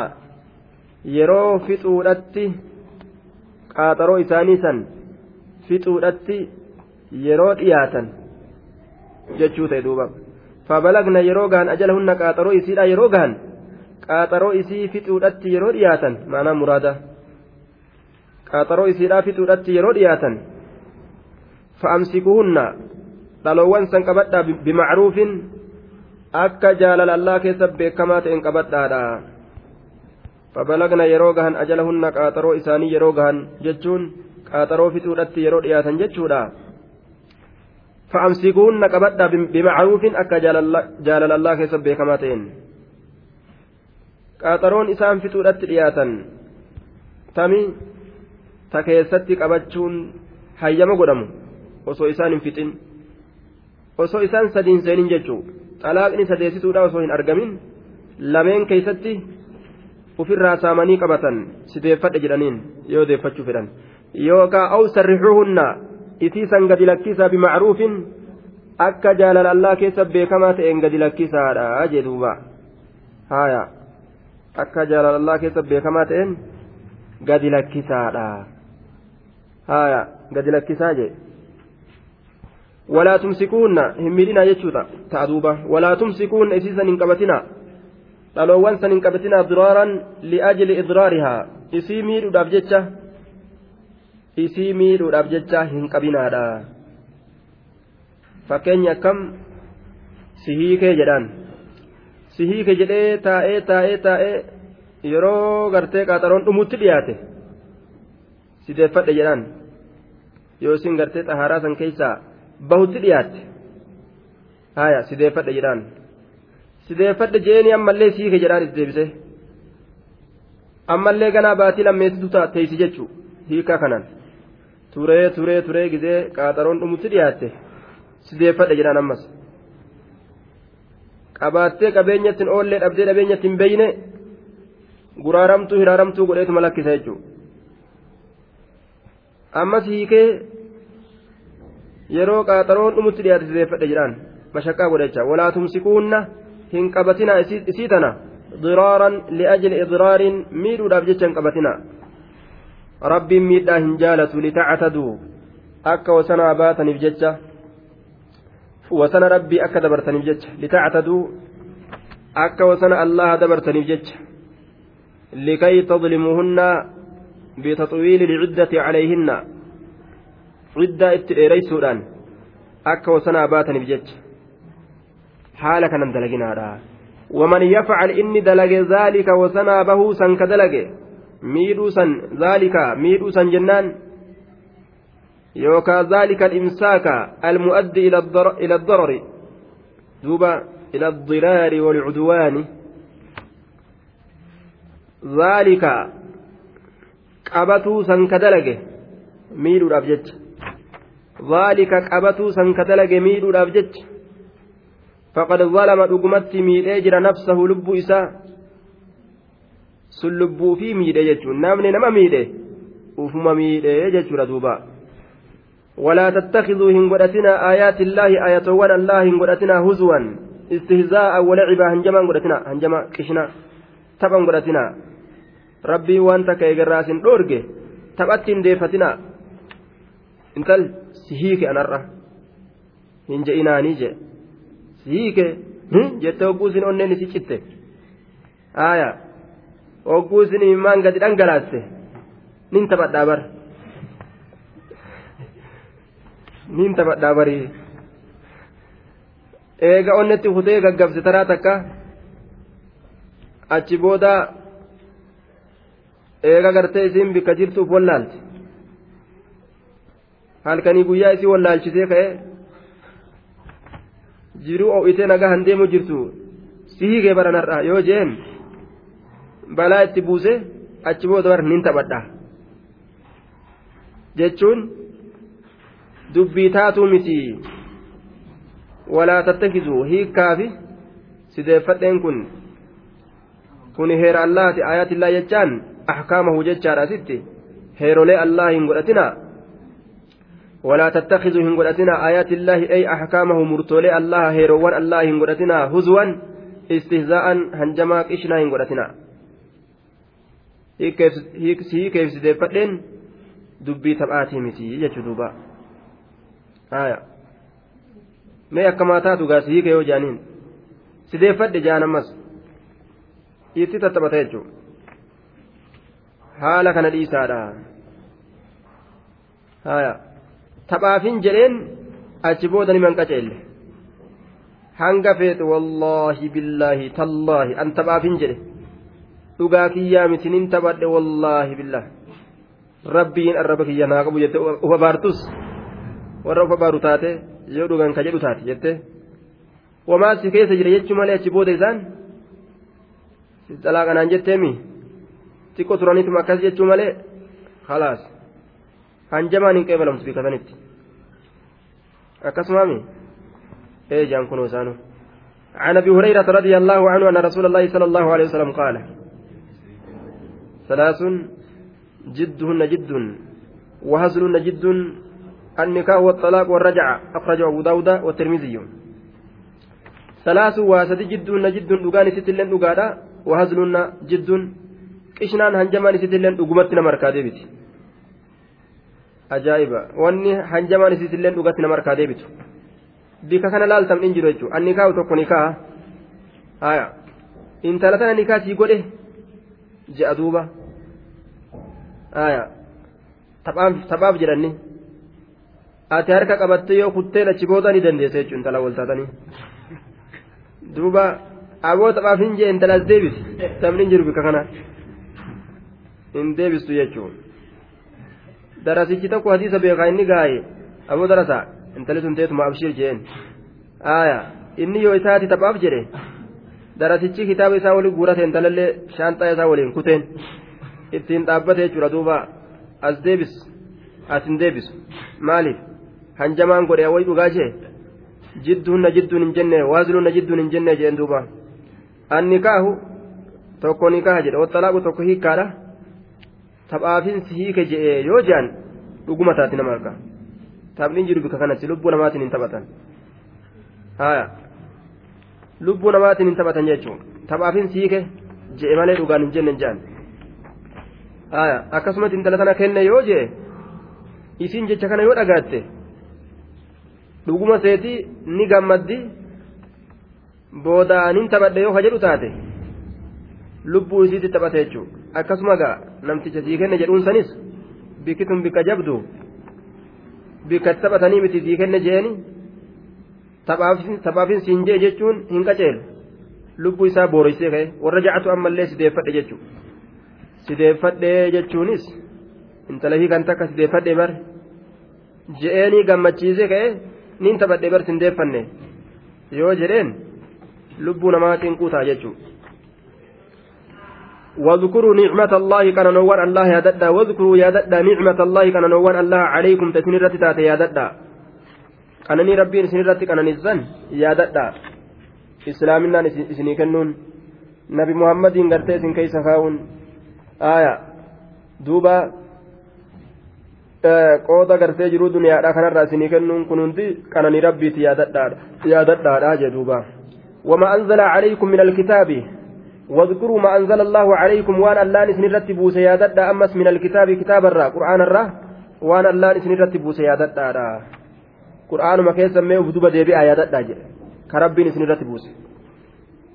yeroo fixuudhatti qaaxaroo isaanii san fixuudhatti yeroo dhiyaatan jechuu ta'e duuba fabalagna yeroo gahan ajalahunna qaaxaroo isiidha yeroo gahan qaaxaroo isii fixuudhatti yeroo dhiyaatan maanaa muraada qaaxaroo isiidhaa fixuudhatti yeroo dhiyaatan fa'amsikuhunna dhaloowwan san qabadhaa bimacruufin akka jaalala allaa keessa beekamaa ta'een qabadhaadha fabalagna yeroo gahan ajalahunna qaaxaroo isaanii yeroo gahan jechuun qaaxaroo fixuudhatti yeroo dhiyaatan jechuudha fa'amsikuhunna qabadhaa bimacruufin akka jaalala allaa keessa beekamaa ta'een qaaxaroon isaan fixuudhatti dhiyaatan tami ta keessatti qabachuun hayyama godhamu osoo isaan hin fixin osoo isaan sadiin seenin jechuu xalaaqni sadeessituudha osoo hin argamin lameen keeysatti ufirraa saamanii qabatan si deeffadhe jedhaniin yoo deeffachuu fedhan yookaan aw sarrixuuhunna isii san gadi lakkisaa bimacruufin akka jaalala allaa keessa beekamaa ta'een gadi lakkisaadha jedhuuba haaya akka jaalala allaa keessa beekamaa ta'een gadi lakkisaadha haaya gadi lakkisaa jee isii san hin qabatinaa dhaloowwan san hin qabatinaa diraaran li'ajli idraarihaa isii miidhuudhaaf jecha isii miidhuudhaaf jecha hin qabinaadha fakkeenya akkam si hiikee jedhaan si hiike jedhee taa'ee taa'ee taa'ee yeroo gartee qaaxaroon dhumutti dhiyaate si deeffadhe jedhaan yoo isin gartee xahaaraa san keessaa bahutti dhiyaatte haya si deeffadhe jedhaan si deeffadhe jeeni ammallee si hiike jedhaan is deebise ammallee ganaa baatii lammeessitu teeysi jechuu hiikaa kanaan turee turee turee gizee qaaxaroon dhumutti dhiyaatte si deeffadhe jedhaan ammas qabaattee qabeenyatti hin oollee dhabdee dhabeenyatti hin beeyne guraaramtuu hiraaramtuu godheetuma lakkisa jechuudha ammas hiikee yeroo qaaxaroon dhumutti dhiyaate sideeffadhe jedhaan mashaqqaa godhecha walaa tumsikuunna hin qabatinaa isii tana diraaran li'ajli idraarin miidhuudhaaf jecha hin qabatinaa rabbiin miidhaa hin jaalatu litactaduu akka wasanaa baataniif jecha wasana rabbii akka dabartaniif jecha litactaduu akka wasana allaha dabartaniif jecha likay tadlimuuhunna bitaxwiili lciddati calayhinna ciddaa itti dheereysuudhaan akka wasanaa baataniif jecha haala kanan dalaginaadha waman yafcal inni dalage zaalika wasanaa bahuu san ka dalage miidhuu san zaalika miidhuu san jennaan yookaa zaalika alimsaaka almu'addi ila addarari duuba ila addiraari walcudwaani zaalika qabatuu san ka dalage miidhuudhaaf jecha jecha faqad zalama dhugumatti miidhee jira nafsahu lubbuu isaa sun lubbuu fi miidhe jechuun namni nama miidhe ufuma miidhe jechuudha duuba ولا تتخذوا هنغدتنا آيات الله آيات ون الله هنغدتنا هزوا استهزاء ولعبا هنجما هنغدتنا هنجما كشنا تبا هنغدتنا ربي وانت كيغراس دورجه تباتين ديفتنا انتل سهيك أنرى هنجا إناني جي سهيك jette hogguusin onneen isi citte aya hogguusin imimmaan gadi dhangalaaste nin taphadhaa bar nin taphadhaa barii eega onnetti kutee gaggabse taraa takka achi booda eega gartee isiin bikka jirtuuf wallaalti halkanii guyyaa isii wallaalchisee ka'e jiruu o'itee nagaa han deemu jirtu si hiikee baranarra yoo jeen balaa itti buuse achi booda bar nin taphadha. Jechuun dubbii taatuu miti walaa tattakisuu hiikkaafi sideeffadheen kun kun heera allaati ayaatillaa jechaan ahkaamahu jechaadha asitti. Heerolee allah hin godhatinaa ولا تتخذوا هنغدتنا آيات الله أي أحكامه مرتولي الله هيروان الله هنغدتنا هزوا استهزاء هنجما قشنا هنغدتنا hiikeef sideeffadheen dubbii taphaatii miti jechuu duuba mee akkamaa taatu gaasi hiike yoo jaaniin sideeffadhe jaan ammas itti tattaphata jechuudha haala kana dhiisaadha taphaafin jedheen achi booda ni manqaceelle hanga feete wallaahi billaahi tallaahi an taphaafin jedhe dhugaa kiyyaa mitinin taphadhe wallaahi billaahi rabbiin arraba kiyya naa qabu jette ufa baartus warra ufa baaru taate yoo dhugan ka jedhu taate jette wamaa si keessa jira jechuu malee achi booda isaan xalaa kanaan jetteemi xiqqoo turaniituma akkas jechuu malee khalaas hanjamaan hin qeebalamtu bika sanitti akkasumaami ee jaan kunoo isaanu عن ابي هريره رضي الله عنه ان رسول الله صلى الله عليه وسلم قال ثلاث جدهن جد وهزلهن جد النكاح والطلاق والرجعه اخرجه ابو داود والترمذي ثلاث واسد جدهن جد دغان ستلن دغادا وهزلهن جد hanjamaan isiitillee dhugumatti nama harkaa deebiti. Ajaa'iba wanni hanjamaan isiitillee dhugatti nama harkaa deebitu bika kana laaltam in jiru jechuudha anni kaa'u tokko ni kaa'a haya intala tana ni kaasii godhe je'a duuba haya taphaaf jedhanni ati harka qabattee yoo kuttee achi booda ni dandeessa jechuudha intala wal taatanii duuba aboo taphaaf hin jee intalas deebisi taphni hin jiru bika kana. hin deebistu jechuun darasichi tokko hadiisa beekaa inni gaaye aboo darasa intali sun teetuma abshir jeen aaya inni yoo isaati taphaaf jedhe darasichi kitaaba isaa waliin guurate intalallee shaanxaa isaa waliin kuteen ittiin dhaabbate jechuudha duuba as deebis as hin deebisu maaliif hanjamaan godhe awway dhugaa jee jidduunna jidduun hin jenne waaziluunna jidduun hin jenne jeen duuba anni kaahu tokko ni kaaha jedhe waxalaaqu tokko hiikkaadha taphaafinsi hiike je'ee yoo je'an dhuguma taati nama harka taphni jiru bika kanatti lubbuu namaatiin hin taphatan. Haya lubbuu namaatiin hin taphatan jechuun taphaafinsi hiike je'e malee dhugaan hin jenne je'an. Haya akkasumatti intala tana kenne yoo je'e isiin jecha kana yoo dhagaatte dhuguma seetii ni gammaddi boodaan hin taphadhe yoo ka jedhu taate lubbuu isiitti taphate jechuudha akkasuma gaa namticha sii kenne jedhuun sanis bikki tun bikka jabdu bikka taphatanii miti sii kenne jeeni taphaafin siin jee jechuun hin qaceelu lubbuu isaa booreessee ka'e warra ja'atu ammallee sideeffadhe jechuudha sideeffadhee jechuunis intala hiikan takka sideeffadhee bar je'eenii gammachiisee ka'e niin taphadhee bar sindeeffanne yoo jedheen lubbuu namaatiin quutaa jechuudha. واذكروا نعمة الله كان نوان الله يا ددا واذكروا يا ددا نعمة الله كان نوان الله عليكم تسنيرة تاتي يا ددا أنني ربي سنيرة كان نزن يا ددا إسلامنا إسني كنون. نبي محمد غرتي سن كيس خاون آية. دوبا qooda gartee jiruu duniyaadha kanarraa isinii kennuun kun hundi qananii rabbiiti yaadadhaadha jedhuuba wama anzala calaykum min alkitaabi واذكروا ما أنزل الله عليكم وأن الله نسن رتبوا سيادة أمس من الكتاب كتاب الرا. قرآن الرا. وأن الله نسن رتبوا سيادة قرآن ما كيس سميه بدوبة ديبي آيات كربي نسن رتبوا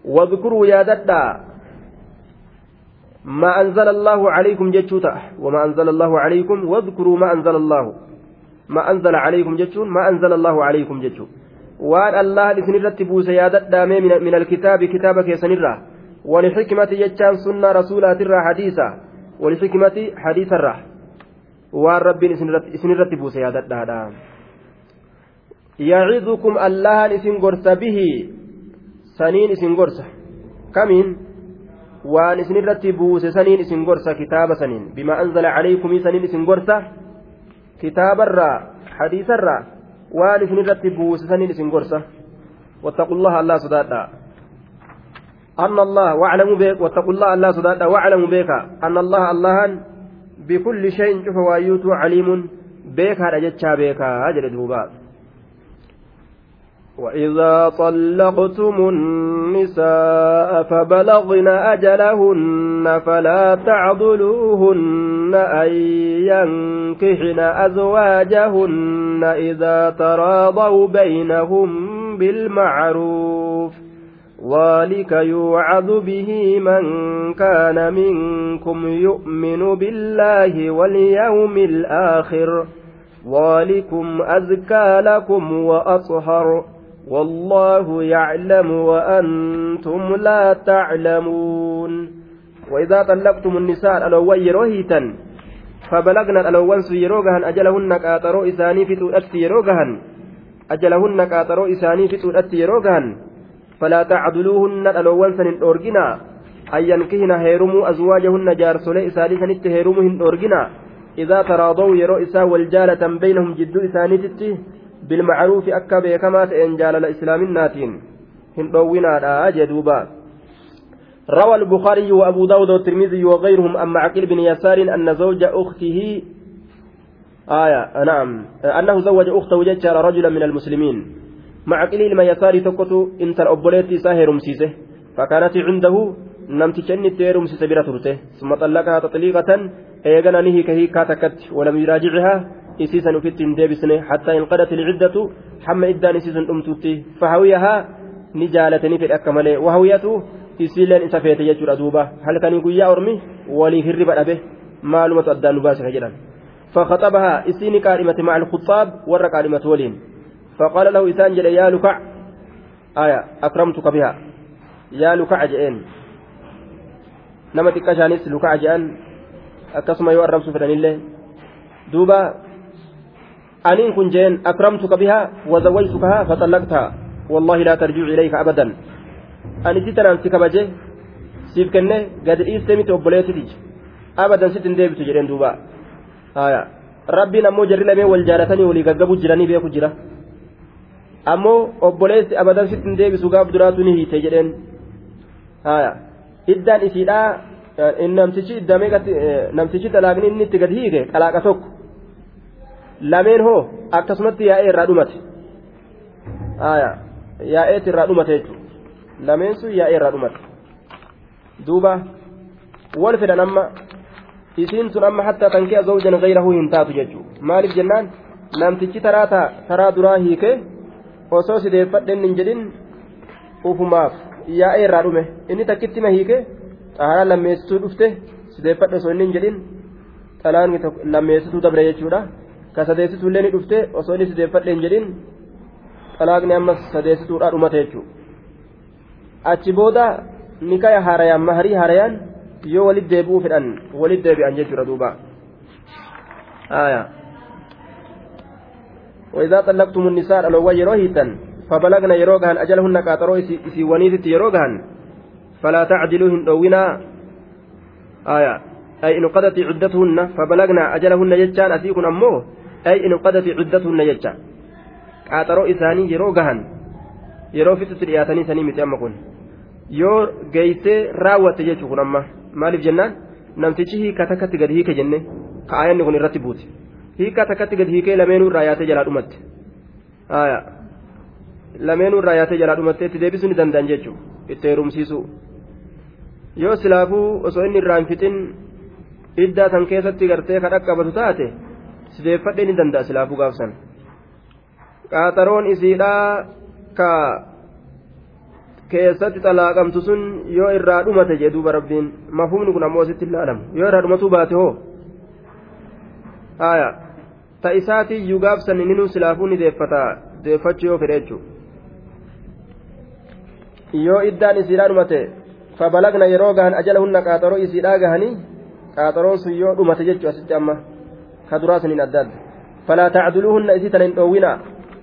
واذكروا يادة ما أنزل الله عليكم جتشوتا. وما أنزل الله عليكم واذكروا ما أنزل الله. ما أنزل عليكم جتشون ما أنزل الله عليكم جتشون. وأن الله نسن رتبوا سيادة من الكتاب كتابك يسنره ولحكمة جتان سنة رسولات الرا حديثا ولحكمة حديث الرا والرب إسن رتبوا سيادة يعظكم الله إسن قرس به سنين إسن قرس كمين waan isin irratti buuse saniin isin gorsa kitaaba saniin bima anzala calaykumii saniin isin gorsa kitaabarraa hadiisarraa waan isin irratti buuse saniin isin gorsa wattaqu llaha allah sodaadhaa أن الله واعلموا بك واتقوا الله الله سدادا واعلموا بك أن الله الله بكل شيء شوف وايوت عليم بك هذا جتشا بك أجل دوبا وإذا طلقتم النساء فبلغن أجلهن فلا تعضلوهن أن ينكحن أزواجهن إذا تراضوا بينهم بالمعروف. ذلك يوعظ به من كان منكم يؤمن بالله واليوم الآخر ذلكم أزكى لكم وأطهر والله يعلم وأنتم لا تعلمون وإذا طلقتم النساء الألوان يروهيتا فبلغنا الألوان سيروغهن أجلهن كاترو إساني في تؤتي يروغهن أجلهن كاترو إساني في تؤتي يروغهن فلا تعدلوهن الألوان سن أورجنا. أن ينكهن هيرموا أزواجهن جارسولي إساني سنت هيرمهن أورجنا. إذا تراضوا يرو إسا والجالة بينهم جدو إسانيتي بالمعروف أكا بيكما تئن جال الإسلام الناتين. هندونا جدوبا روى البخاري وأبو داود والترمذي وغيرهم أما عقيل بن يسار أن زوج أخته آية نعم أنه زوج أخته ججار رجلا من المسلمين. عقيل ما يسار تكتو إنت الأبوليت ساهر مسيسه فكانت عنده namticha inni itti heerumsise bira turte summa xallaqahaa taxliiqatan eegana ni hiika hiikaa takkatti walam yuraajicihaa isiisan ufitti hin deebisne hattaa inqadat ilciddatu hamma iddaan isiisun dhumtutti fahawiyahaa ni jaalatanii fedhe akka malee wahawiyatu isiileen isa feete jechuudha duuba halkanii guyyaa ormi waliif hirriba dhabe maalumatu addaan nu baase ka jedhan فخطبها إسيني كارمة مع الخطاب ور كارمة ولين فقال له إسان جل يا لكع آية أكرمتك بها يا لكع جئين lukaa je'an akkasuma yoo arrabsu fedhanillee duuba aniin kun jeen akramtuka bihaa wazawwajtukahaa faxallaqtaha wallaahi laa tarjicu ilayka abadan ani si tanaan si kabaje siif kenne gadi dhiistee miti obboleessiti abadan sitti hin deebitu jedheen duuba rabbiin ammoo jarri lamee wal jaalatanii walii gaggabuu jiranii beeku jira ammoo obboleessi abadan sitti hin deebisu gaaf duraatu ni hiite jedheen iddaan isiidhaa namtichi iddamee namtichi talaaqni inni itti gadi hiike qalaaqa tokko lameen hoo akkasumatti yaa'ee irraa dhumate yaa'eet irraa dhumate jechuudha lameen sun yaa'ee irraa dhumate duuba wal fedhan amma isiin sun amma hattaa tankee zawjan gayrahu hin taatu jechuudha maaliif jennaan namtichi taraa taraa duraa hiike osoo sideeffadhe hin jedhin ufumaaf. yaa'ee irraa dhume inni takkitti ma hiike xaharaa lammeessituu dhufte sideeffadhe osoo inni hin jedhin xalaan lammeessituu dabre jechuudha ka sadeessituu illee ni dhufte osoo inni sideeffadhe hin jedhin xalaaqni amma sadeessituudha dhumate jechuudha achi booda nikaya haarayaan maharii haarayaan yoo walit deebi'uu fedhan walit deebi'an jechuudha duuba وإذا طلقتم النساء لو يروهيتا فبلغنا يروغهن أجلهن قاطروا إسي ونيثت يروغهن. فلا تعدلوهن دوينا. آية. أي إن قضت عدتهن فبلغنا أجلهن يجان أسيكن أمه أي إن قضت عدتهن يجان. قاطروا إساني fixutti dhiyaatanii sanii miti amma kun yoo geeysee raawwatte jechuu kun amma maaliif jennaan namtichi hiika takkatti gad hiike jenne ka'aayanni kun irratti buute hiika takkatti gad hiikee lameenuu irraa yaatee jalaa dhumatte lameenuu irraa yaatee jalaa dhumattee itti deebisuu ni danda'an jechuudha itti heerumsiisuu yoo silaafuu osoo inni irraa hin fixin iddaa san keessatti gartee ka dhaqqabatu taate sideeffadhee ni danda'a silaafuu gaafsan qaaxaroon isiidhaa ka keessatti xalaaqamtu sun yoo irraa dhumate jee duuba rabbiin mafhumni kun ammoo asitti ilaalamu yoo irraa dhumatuu baate hoo haya ta isaatii iyyuu gaafsan inni nu silaafuu ni deeffata. Deeffachuu yoo fedhe yoo iddaan isiidhaa dhumate fabalagna yeroo gahan ajalahunna qaaxaroo isiidhaa gahanii qaaxaroon sun yoo dhumate jechuu asitti amma ka duraa saniin adda adda. Falaa tacduluuhunna isii tana hin dhoowwina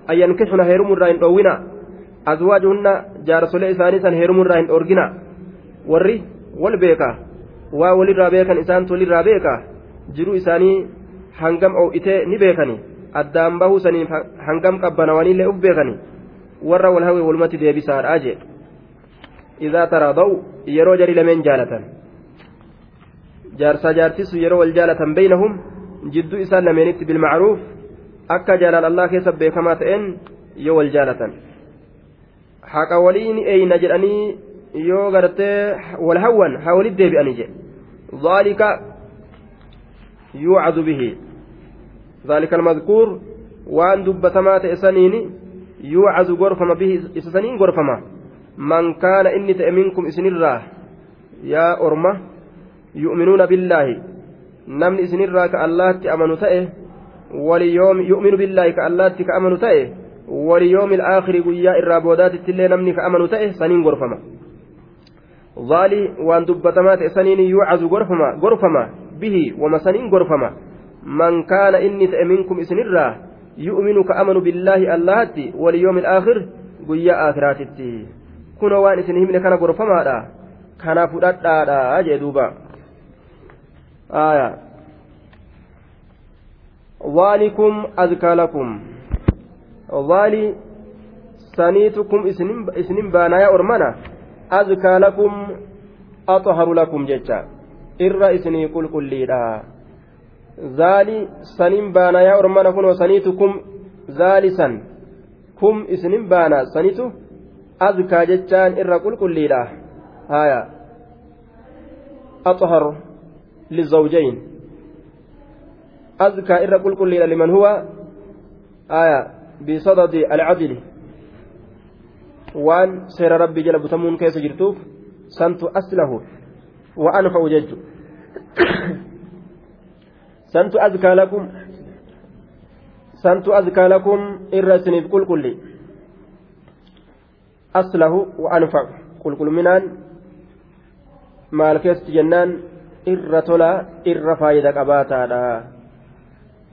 an yankixuna heerumurraa hin dhoowwina azwaajuhunna jaarsolee isaanii san heerumurraa hin dhoorgina warri wal beeka waa walirraa beekan isaantu walirraa beeka jiruu isaanii hangam oo'itee ni beekani addaan bahuu saniif hangam qabbanawaniillee uf beekani warra wal hawee walumatti deebisaadhaa jee إذا تراضوا يرو جري لمن جالة جارسا جارتس يرو الجالة بينهم جدو إسان لمنت بالمعروف أكا جلال الله كيسب بكما تئن يو الجالة haqa walii eeyna jedhanii yoo gartee wal hawwan haa walit deebi'anii jedhe ذلك يوعظ به. ذلك المذكور وأن دبتما تأسنين يوعظ غرفما به إسسنين غرفما. من كان إني تأمنكم إسن الله يا أرمة يؤمنون بالله. نمن إسن الله كالله تأمنوا تأه. وليوم يؤمن بالله كالله كأمنوا تأه. وليوم الآخر قيا الرابودات التلي نمني كأمنوا تأه سنين غرفما. ظالي وأن دبتما تأسنين يوعظ غرفما غرفما. به ومسنين غرفما. من كان إني تأمنكم إسن الله يؤمن كأمن بالله اللهتي واليوم الآخر قيا آخراتي كنا وان إسن همنا كان غرفما دا. كان فدادا دا أجي دوبا. آية. ذلكم أذكى لكم. ذلي سنيتكم إسنين بانا يا أرمنا. أذكى لكم أطهر لكم جتا قل قل لي zaali sanin baana yaa ormana kunoo saniitu kum zaali san kum isinin baana sanitu azkaa jechaan irra qulqulliidha haya أطهر للزوجين أذكى إر قل قل لمن هو آية بصدد العدل وان سير ربي جل بتمون كيس جرتوف سنت أسله وأنفع جج santu azkaa lakum santu azkaa lakum irra isiniif qulqulli aslahu wa anfacu qulqulminaan maal keessatti jennaan irra tolaa irra faayida qabaataadha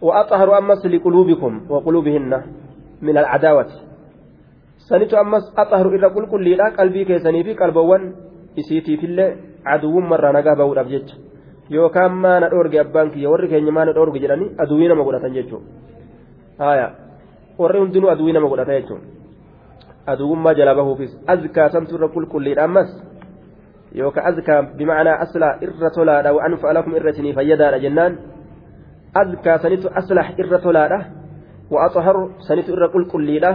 وأطهر أمس لقلوبكم وقلوبهن من العداوة سنت أمس أطهر إلا كل كل لا قلبي كيسني في قلبوان إسيتي في الله عدو مرة نقابه الأبجج yookaan maana dhoorge abbaan kiyya warri keenya maana dhoorge jedhanii aduwii nama godhatan jechuudha haaya warri hundinuu aduwii nama godhata jechuudha aduwummaa jalaa bahuufis azkaa samtu irra qulqulliidha ammas yookaan azkaa bimacnaa aslaa irra tolaadha waan fa'alakum irra isinii fayyadaadha jennaan azkaa sanitu aslah irra tolaadha wa'axaharu sanitu irra qulqulliidha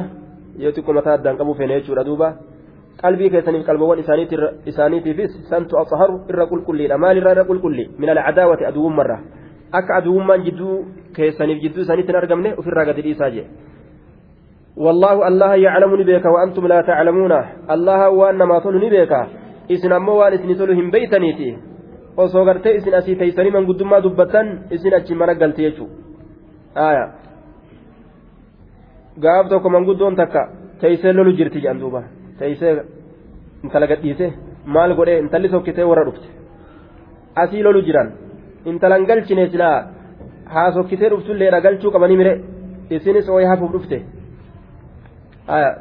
yoo xiqqoo mataa addaan qabu feene jechuudha duuba. Qalbii keessaniif qalbawwan isaaniitiifis santu axaharu irra qulqulliidha maalirraa irra qulqulli min alcadaawati aduwwummarra akka aduwwummaan jidduu keessaniif jidduu isaaniitti hin argamne ofirraa gadi dhiisaa jee والله الله يعلم نبيك وأنتم لا تعلمون الله وأن ما تلو نبيك إسن أمو وأن إسن تلو هم بيتنيتي osoo gartee isin asii teeysanii manguddummaa dubbatan isin achi mana galte jechuu aya gaaf tokko manguddoon takka teeysee lolu jirti jedhan duuba teeysee intala gadhiise maal godhee intalli sokkitee warra dhufte asii lolu jiran intalan galchine silaa haa sokkitee dhuftulleedha galchuu qabanii mire isinis ooyee hafuuf dhufte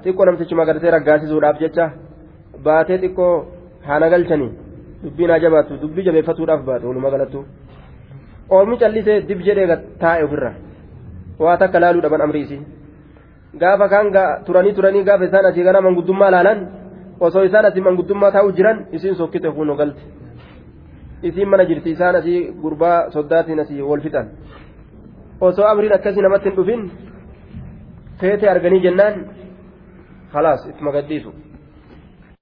xiqqoo namtichi magartee raggaasisuudhaaf jecha baatee xiqqoo haana galchanii dubbiin haa jabaatu dubbii jabeeffatuudhaaf baate walumaa galattu oomni callisee dib jedhee taa'e ofirra waa takka laaluu dhaban amriisi. Gaafa kaan turanii turanii gaafa isaan asii gara manguddummaa laalan osoo isaan asii manguddummaa taa'u jiran isiin sokkite kunoo galte isiin mana jirti isaan asii gurbaa soddaatiin asii wal fixan osoo amriin akkasii namatti hin dhufin teete arganii jennaan khalaas itti magadhiisu